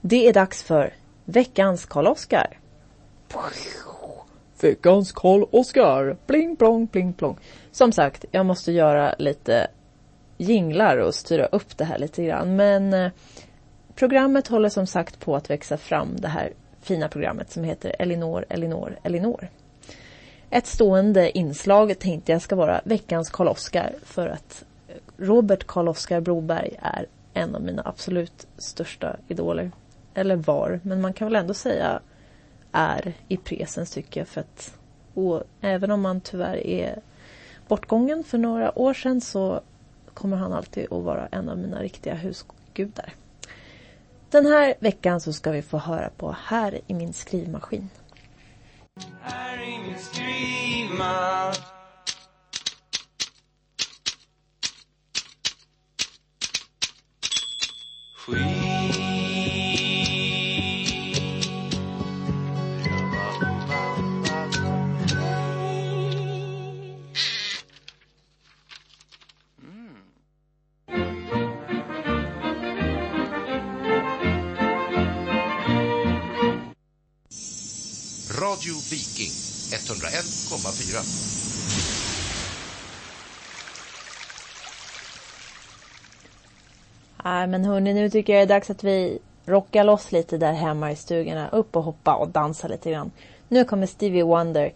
Det är dags för veckans Karl-Oskar. Veckans Karl-Oskar. Bling plong, bling plong. Som sagt, jag måste göra lite jinglar och styra upp det här lite grann. Men eh, programmet håller som sagt på att växa fram. Det här fina programmet som heter Elinor, Elinor, Elinor. Ett stående inslag tänkte jag ska vara veckans Karl-Oskar för att Robert Karl-Oskar Broberg är en av mina absolut största idoler. Eller var, men man kan väl ändå säga är i presens tycker jag för att och även om han tyvärr är bortgången för några år sedan så kommer han alltid att vara en av mina riktiga husgudar. Den här veckan så ska vi få höra på Här i min skrivmaskin. Här i min skrivmaskin Radio Viking 101,4. Nej men hörni, nu tycker jag det är dags att vi rockar loss lite där hemma i stugorna. Upp och hoppa och dansa lite grann. Nu kommer Stevie Wonder.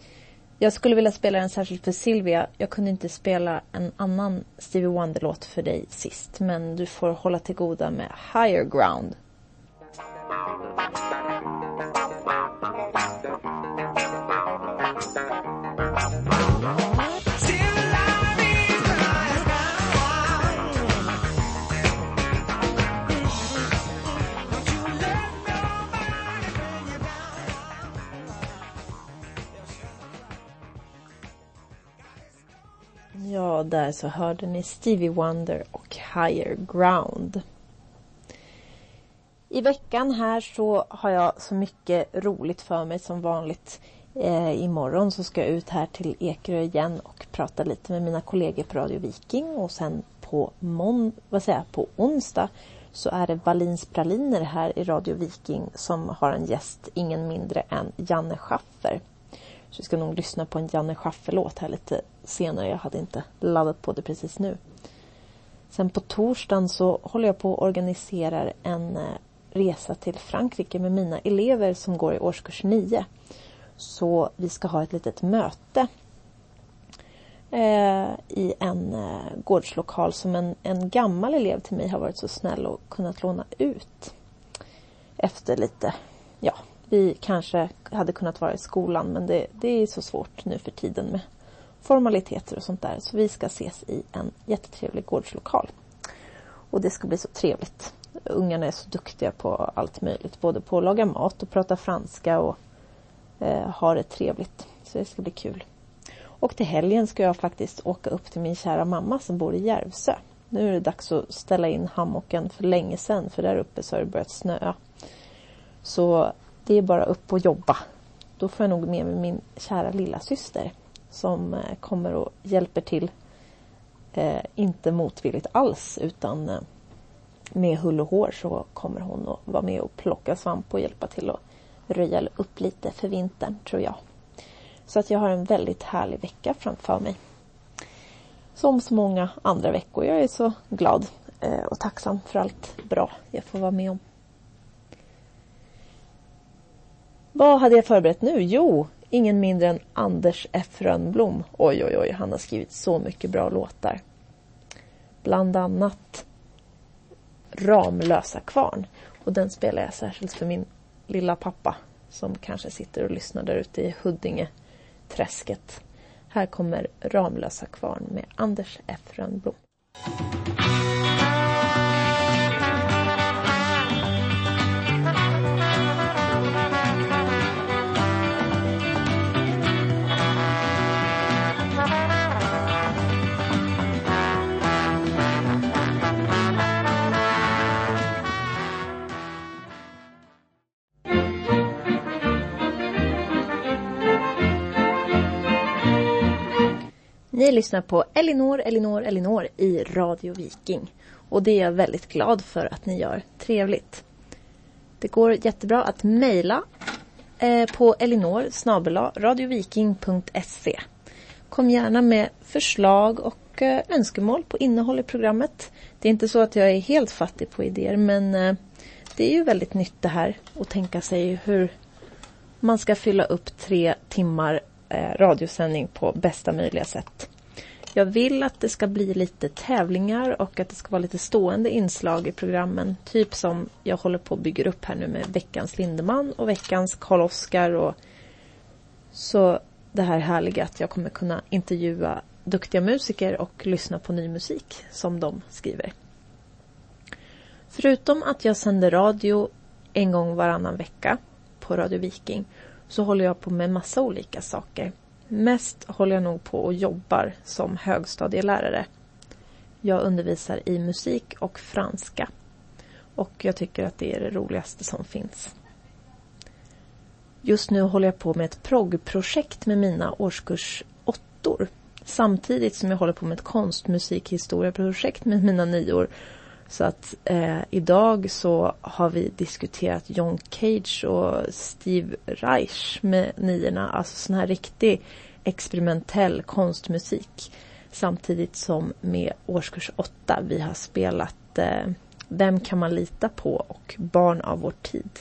Jag skulle vilja spela den särskilt för Silvia. Jag kunde inte spela en annan Stevie Wonder-låt för dig sist. Men du får hålla till goda med Higher Ground. Ja, där så hörde ni Stevie Wonder och Higher Ground. I veckan här så har jag så mycket roligt för mig som vanligt. Eh, imorgon så ska jag ut här till Ekerö igen och prata lite med mina kollegor på Radio Viking och sen på, mon vad säger jag, på onsdag så är det Wallins Praliner här i Radio Viking som har en gäst, ingen mindre än Janne Schaffer. Så vi ska nog lyssna på en Janne Schaffer-låt här lite senare. Jag hade inte laddat på det precis nu. Sen på torsdagen så håller jag på och organiserar en eh, resa till Frankrike med mina elever som går i årskurs 9. Så vi ska ha ett litet möte eh, i en eh, gårdslokal som en, en gammal elev till mig har varit så snäll och kunnat låna ut. Efter lite, ja, vi kanske hade kunnat vara i skolan men det, det är så svårt nu för tiden med formaliteter och sånt där. Så vi ska ses i en jättetrevlig gårdslokal. Och det ska bli så trevligt. Ungarna är så duktiga på allt möjligt. Både på att laga mat och prata franska och eh, ha det trevligt. Så det ska bli kul. Och till helgen ska jag faktiskt åka upp till min kära mamma som bor i Järvsö. Nu är det dags att ställa in hammocken för länge sedan för där uppe så har det börjat snöa. Så det är bara upp och jobba. Då får jag nog med mig min kära lilla syster som eh, kommer och hjälper till. Eh, inte motvilligt alls utan eh, med hull och hår så kommer hon att vara med och plocka svamp och hjälpa till att röja upp lite för vintern tror jag. Så att jag har en väldigt härlig vecka framför mig. Som så många andra veckor. Jag är så glad eh, och tacksam för allt bra jag får vara med om. Vad hade jag förberett nu? Jo, ingen mindre än Anders F Rönnblom. Oj, oj, oj, han har skrivit så mycket bra låtar. Bland annat Ramlösa kvarn. Och den spelar jag särskilt för min lilla pappa som kanske sitter och lyssnar där ute i Huddinge träsket. Här kommer Ramlösa kvarn med Anders F Rönnblom. Ni lyssnar på Elinor, Elinor, Elinor i Radio Viking. Och det är jag väldigt glad för att ni gör. Trevligt. Det går jättebra att mejla eh, på elinor radioviking.se. Kom gärna med förslag och eh, önskemål på innehåll i programmet. Det är inte så att jag är helt fattig på idéer men eh, det är ju väldigt nytt det här att tänka sig hur man ska fylla upp tre timmar radiosändning på bästa möjliga sätt. Jag vill att det ska bli lite tävlingar och att det ska vara lite stående inslag i programmen. Typ som jag håller på att bygga upp här nu med veckans Lindeman och veckans Karl-Oskar. Och... Så det här härliga att jag kommer kunna intervjua duktiga musiker och lyssna på ny musik som de skriver. Förutom att jag sänder radio en gång varannan vecka på Radio Viking så håller jag på med massa olika saker. Mest håller jag nog på och jobbar som högstadielärare. Jag undervisar i musik och franska. Och jag tycker att det är det roligaste som finns. Just nu håller jag på med ett proggprojekt med mina årskurs åttor. Samtidigt som jag håller på med ett konstmusikhistorieprojekt med mina nior. Så att eh, idag så har vi diskuterat John Cage och Steve Reich med niorna. Alltså sån här riktig experimentell konstmusik. Samtidigt som med årskurs åtta vi har spelat eh, Vem kan man lita på och Barn av vår tid.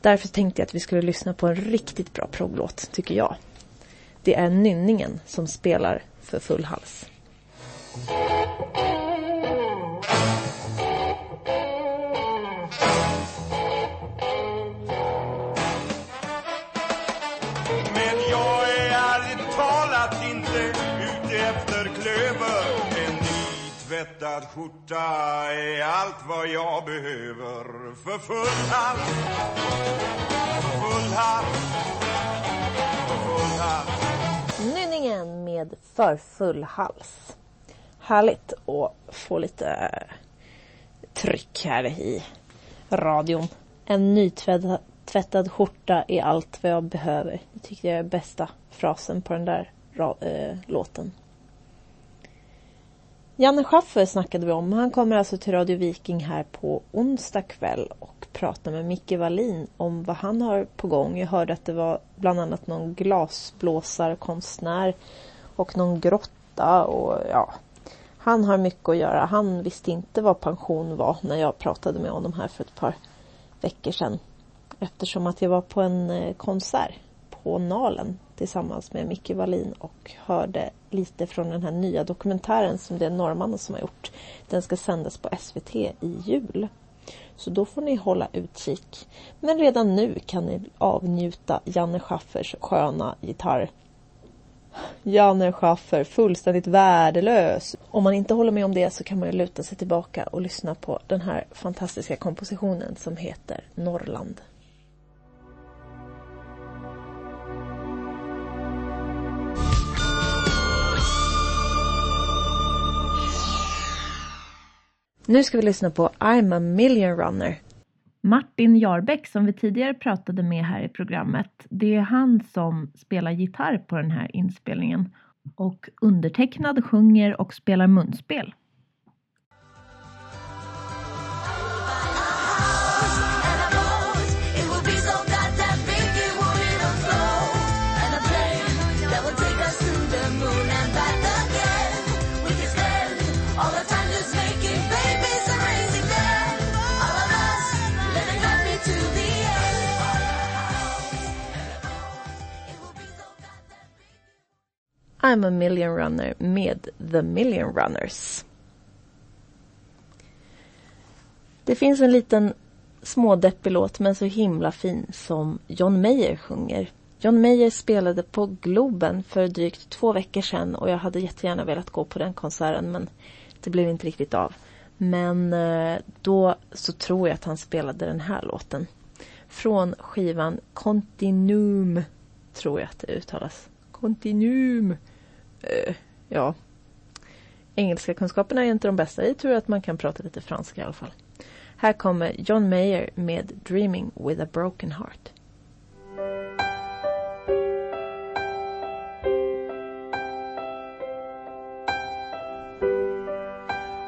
Därför tänkte jag att vi skulle lyssna på en riktigt bra progglåt, tycker jag. Det är Nynningen som spelar för full hals. Skjorta är allt vad jag behöver För full hals Full hals Full hals Nynningen med för full hals. Härligt att få lite tryck här i radion. En nytvättad tvättad skjorta är allt vad jag behöver. Det tyckte jag är bästa frasen på den där äh, låten. Janne Schaffer snackade vi om. Han kommer alltså till Radio Viking här på onsdag kväll och pratar med Micke Wallin om vad han har på gång. Jag hörde att det var bland annat någon glasblåsarkonstnär och någon grotta och ja. Han har mycket att göra. Han visste inte vad pension var när jag pratade med honom här för ett par veckor sedan. Eftersom att jag var på en eh, konsert på Nalen tillsammans med Micke Wallin och hörde lite från den här nya dokumentären som det är norrmannen som har gjort. Den ska sändas på SVT i jul. Så då får ni hålla utkik. Men redan nu kan ni avnjuta Janne Schaffers sköna gitarr. Janne Schaffer, fullständigt värdelös. Om man inte håller med om det så kan man ju luta sig tillbaka och lyssna på den här fantastiska kompositionen som heter Norrland. Nu ska vi lyssna på I'm a million runner. Martin Jarbäck som vi tidigare pratade med här i programmet. Det är han som spelar gitarr på den här inspelningen. Och undertecknad sjunger och spelar munspel. I'm a million runner med The Million Runners. Det finns en liten smådeppig låt men så himla fin som John Mayer sjunger. John Mayer spelade på Globen för drygt två veckor sedan och jag hade jättegärna velat gå på den konserten men det blev inte riktigt av. Men eh, då så tror jag att han spelade den här låten. Från skivan Continuum, tror jag att det uttalas. Continuum. Eh, ja. Engelska kunskaperna är inte de bästa. Jag tror att man kan prata lite franska i alla fall. Här kommer John Mayer med Dreaming with a broken heart.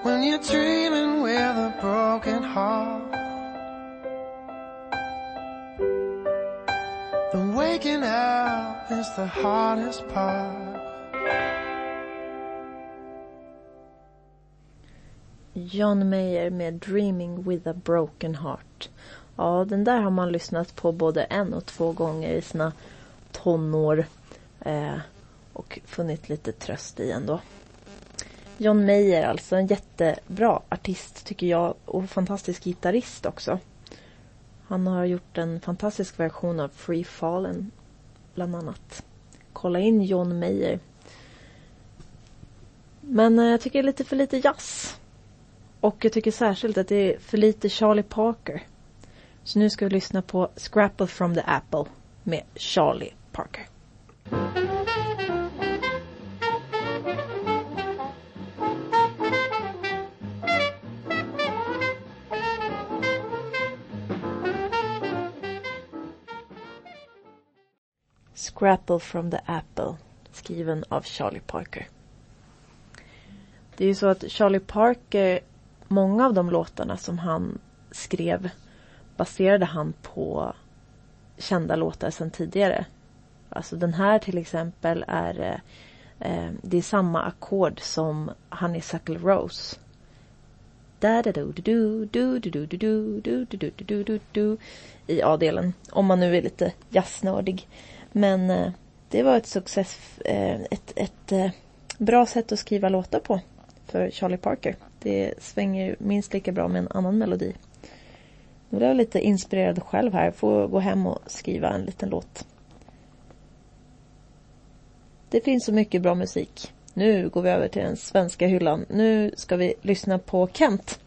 When you're dreaming with a broken heart The waking up is the hardest part John Mayer med Dreaming with a broken heart. Ja, den där har man lyssnat på både en och två gånger i sina tonår. Eh, och funnit lite tröst i ändå. John Mayer alltså, en jättebra artist tycker jag och fantastisk gitarrist också. Han har gjort en fantastisk version av Free Fallen bland annat. Kolla in John Mayer. Men eh, jag tycker det är lite för lite jazz. Och jag tycker särskilt att det är för lite Charlie Parker. Så nu ska vi lyssna på Scrapple from the Apple med Charlie Parker. Scrapple from the Apple skriven av Charlie Parker. Det är ju så att Charlie Parker, många av de låtarna som han skrev baserade han på kända låtar sedan tidigare. Alltså den här till exempel är eh, det är samma ackord som Honeysuckle Rose. I A-delen. Om man nu är lite jazznördig. Men det var ett success... Ett bra sätt att skriva låtar på för Charlie Parker. Det svänger minst lika bra med en annan melodi. Nu blev jag lite inspirerad själv här. Får gå hem och skriva en liten låt. Det finns så mycket bra musik. Nu går vi över till den svenska hyllan. Nu ska vi lyssna på Kent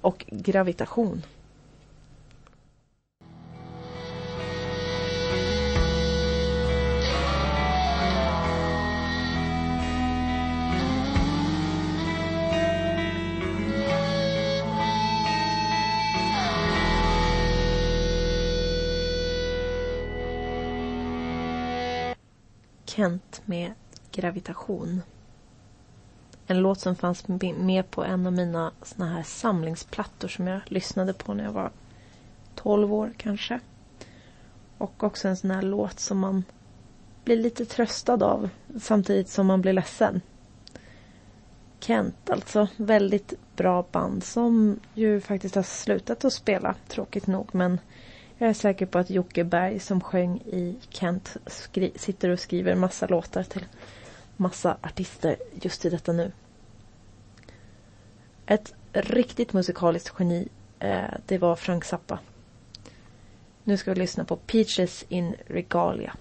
och Gravitation. Kent med Gravitation. En låt som fanns med på en av mina såna här samlingsplattor som jag lyssnade på när jag var 12 år kanske. Och också en sån här låt som man blir lite tröstad av samtidigt som man blir ledsen. Kent alltså, väldigt bra band som ju faktiskt har slutat att spela, tråkigt nog. Men jag är säker på att Jocke Berg som sjöng i Kent skri- sitter och skriver massa låtar till massa artister just i detta nu. Ett riktigt musikaliskt geni, eh, det var Frank Zappa. Nu ska vi lyssna på Peaches in Regalia.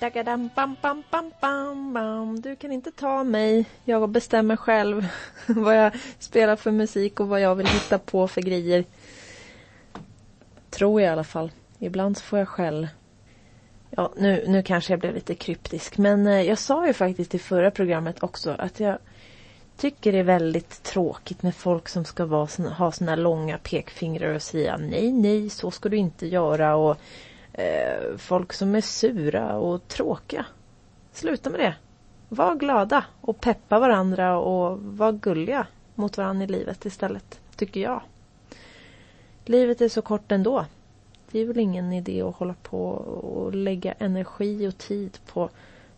Dagadam, bam, bam, bam, bam, bam. Du kan inte ta mig. Jag bestämmer själv [LAUGHS] vad jag spelar för musik och vad jag vill hitta på för grejer. Tror jag i alla fall. Ibland så får jag skäll. Ja, nu, nu kanske jag blev lite kryptisk. Men eh, jag sa ju faktiskt i förra programmet också att jag tycker det är väldigt tråkigt med folk som ska vara, ha såna här långa pekfingrar och säga nej, nej, så ska du inte göra. Och eh, folk som är sura och tråkiga. Sluta med det. Var glada och peppa varandra och var gulliga mot varandra i livet istället, tycker jag. Livet är så kort ändå. Det är väl ingen idé att hålla på och lägga energi och tid på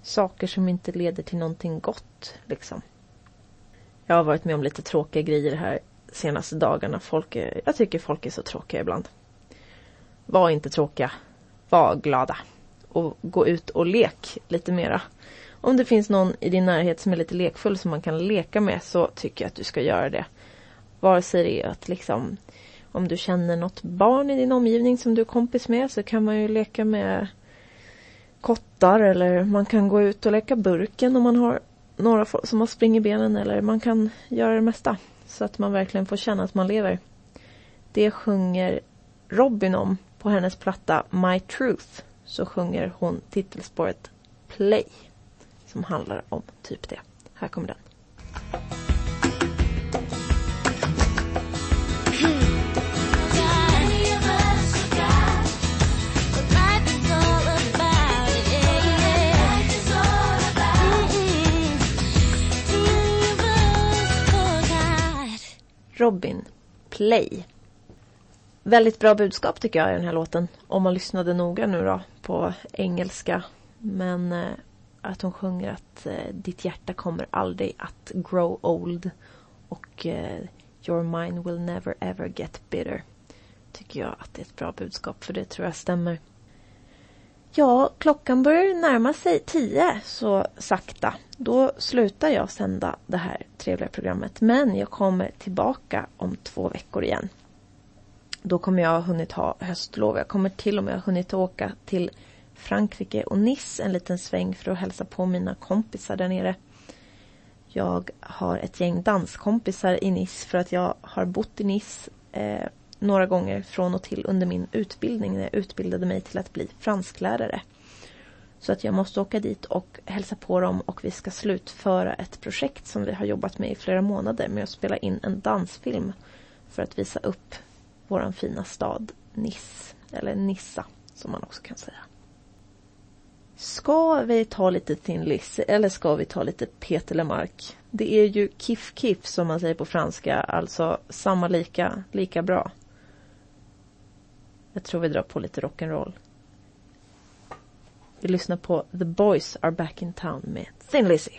saker som inte leder till någonting gott, liksom. Jag har varit med om lite tråkiga grejer här senaste dagarna. Folk är, jag tycker folk är så tråkiga ibland. Var inte tråkiga. Var glada. Och gå ut och lek lite mera. Om det finns någon i din närhet som är lite lekfull som man kan leka med så tycker jag att du ska göra det. Vare sig det är att liksom om du känner något barn i din omgivning som du är kompis med så kan man ju leka med kottar eller man kan gå ut och leka burken om man har några som har spring i benen eller man kan göra det mesta. Så att man verkligen får känna att man lever. Det sjunger Robin om på hennes platta My Truth. Så sjunger hon titelspåret Play. Som handlar om typ det. Här kommer den. Robin Play. Väldigt bra budskap tycker jag i den här låten. Om man lyssnade noga nu då på engelska. Men eh, att hon sjunger att eh, ditt hjärta kommer aldrig att grow old. Och eh, your mind will never ever get bitter. Tycker jag att det är ett bra budskap för det tror jag stämmer. Ja, klockan börjar närma sig tio så sakta. Då slutar jag sända det här trevliga programmet. Men jag kommer tillbaka om två veckor igen. Då kommer jag ha hunnit ha höstlov. Jag kommer till och med ha hunnit åka till Frankrike och Nice en liten sväng för att hälsa på mina kompisar där nere. Jag har ett gäng danskompisar i Nice för att jag har bott i Nice eh, några gånger från och till under min utbildning när jag utbildade mig till att bli fransklärare. Så att jag måste åka dit och hälsa på dem och vi ska slutföra ett projekt som vi har jobbat med i flera månader med att spela in en dansfilm för att visa upp våran fina stad Nice, eller Nissa som man också kan säga. Ska vi ta lite Thin Lizzy eller ska vi ta lite Peter Lemark? Det är ju kiff kiff som man säger på franska, alltså samma lika, lika bra. Jag tror vi drar på lite rock'n'roll. Vi lyssnar på The Boys Are Back In Town med Thin Lizzy.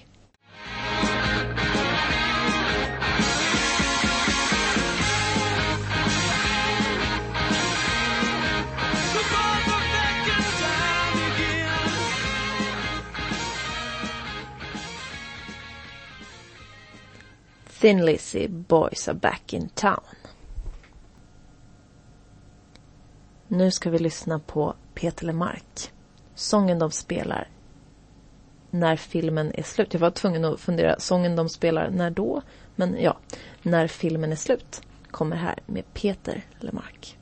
Thin Lizzy, Boys Are Back In Town. Nu ska vi lyssna på Peter Lemark. Sången de spelar när filmen är slut. Jag var tvungen att fundera, sången de spelar när då? Men ja, när filmen är slut kommer här med Peter Lemark.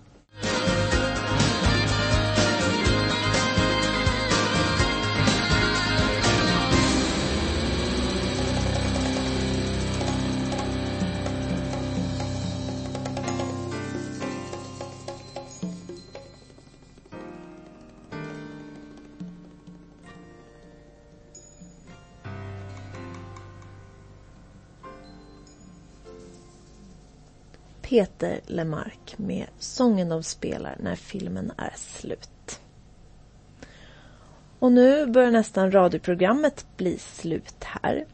Peter Lemark med sången de spelar när filmen är slut. Och nu börjar nästan radioprogrammet bli slut här.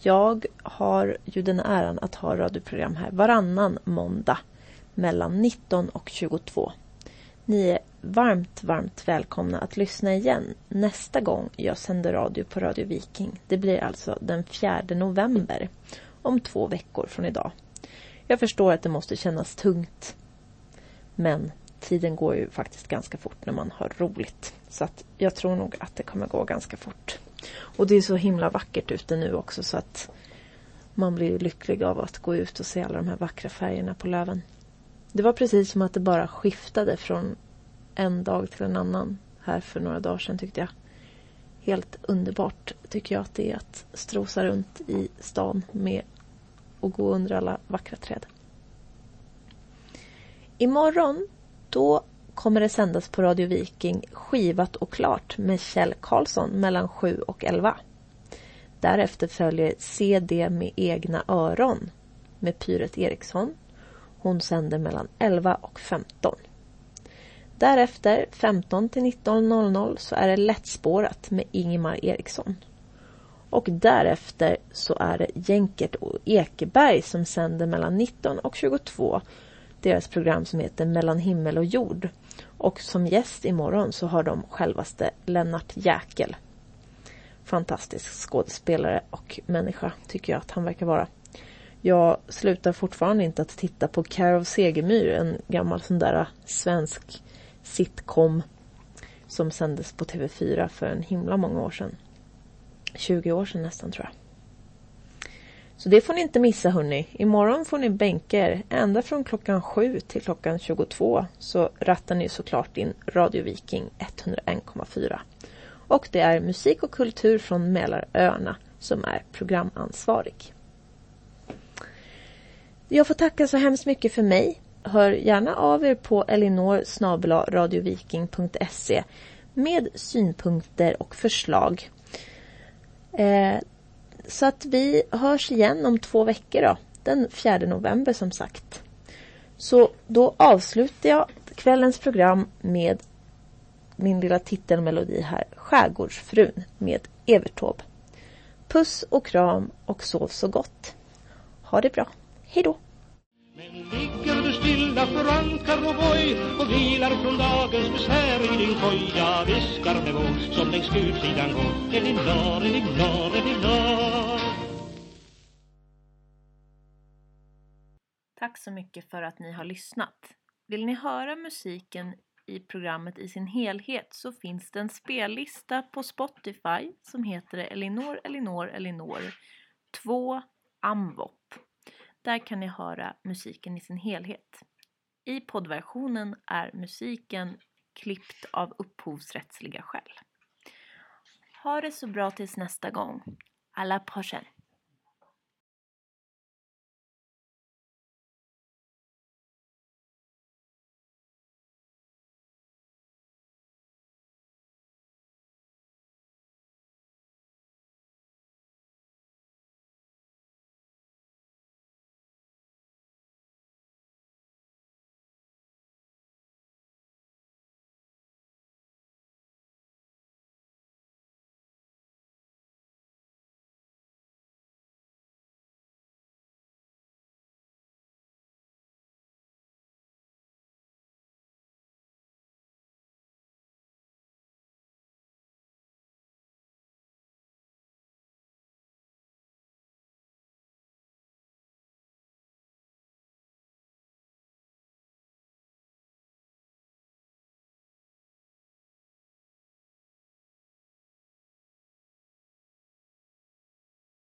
Jag har ju den äran att ha radioprogram här varannan måndag mellan 19 och 22. Ni är varmt, varmt välkomna att lyssna igen nästa gång jag sänder radio på Radio Viking. Det blir alltså den 4 november, om två veckor från idag. Jag förstår att det måste kännas tungt. Men tiden går ju faktiskt ganska fort när man har roligt. Så att jag tror nog att det kommer gå ganska fort. Och det är så himla vackert ute nu också så att man blir ju lycklig av att gå ut och se alla de här vackra färgerna på löven. Det var precis som att det bara skiftade från en dag till en annan här för några dagar sedan tyckte jag. Helt underbart tycker jag att det är att strosa runt i stan med och gå under alla vackra träd. Imorgon då kommer det sändas på Radio Viking Skivat och klart med Kjell Karlsson mellan 7 och 11. Därefter följer CD med egna öron med Pyret Eriksson. Hon sänder mellan 11 och 15. Därefter 15 till 19.00 så är det lättspårat med Ingemar Eriksson. Och därefter så är det Jänkert och Ekeberg som sänder mellan 19 och 22. Deras program som heter Mellan himmel och jord. Och som gäst imorgon så har de självaste Lennart Jäkel. Fantastisk skådespelare och människa tycker jag att han verkar vara. Jag slutar fortfarande inte att titta på Care of Segemyhr, en gammal sån där svensk sitcom som sändes på TV4 för en himla många år sedan. 20 år sedan nästan tror jag. Så det får ni inte missa hörni. Imorgon får ni bänka er ända från klockan 7 till klockan 22 så rattar ni såklart in Radio Viking 101,4. Och det är musik och kultur från Mälaröarna som är programansvarig. Jag får tacka så hemskt mycket för mig. Hör gärna av er på elinor radioviking.se med synpunkter och förslag. Eh, så att vi hörs igen om två veckor då. Den 4 november som sagt. Så då avslutar jag kvällens program med min lilla titelmelodi här. Skärgårdsfrun med Evert Taube. Puss och kram och sov så gott. Ha det bra. Hej men Ligger du stilla för ankar och boj och vilar från dagens besvär i din koj Jag viskar med vår som längs skudsidan går Elinor, Elinor, Elinor Tack så mycket för att ni har lyssnat. Vill ni höra musiken i programmet i sin helhet så finns det en spellista på Spotify som heter Elinor, Elinor, Elinor 2 Amvop. Där kan ni höra musiken i sin helhet. I poddversionen är musiken klippt av upphovsrättsliga skäl. Ha det så bra tills nästa gång. À la prochaine!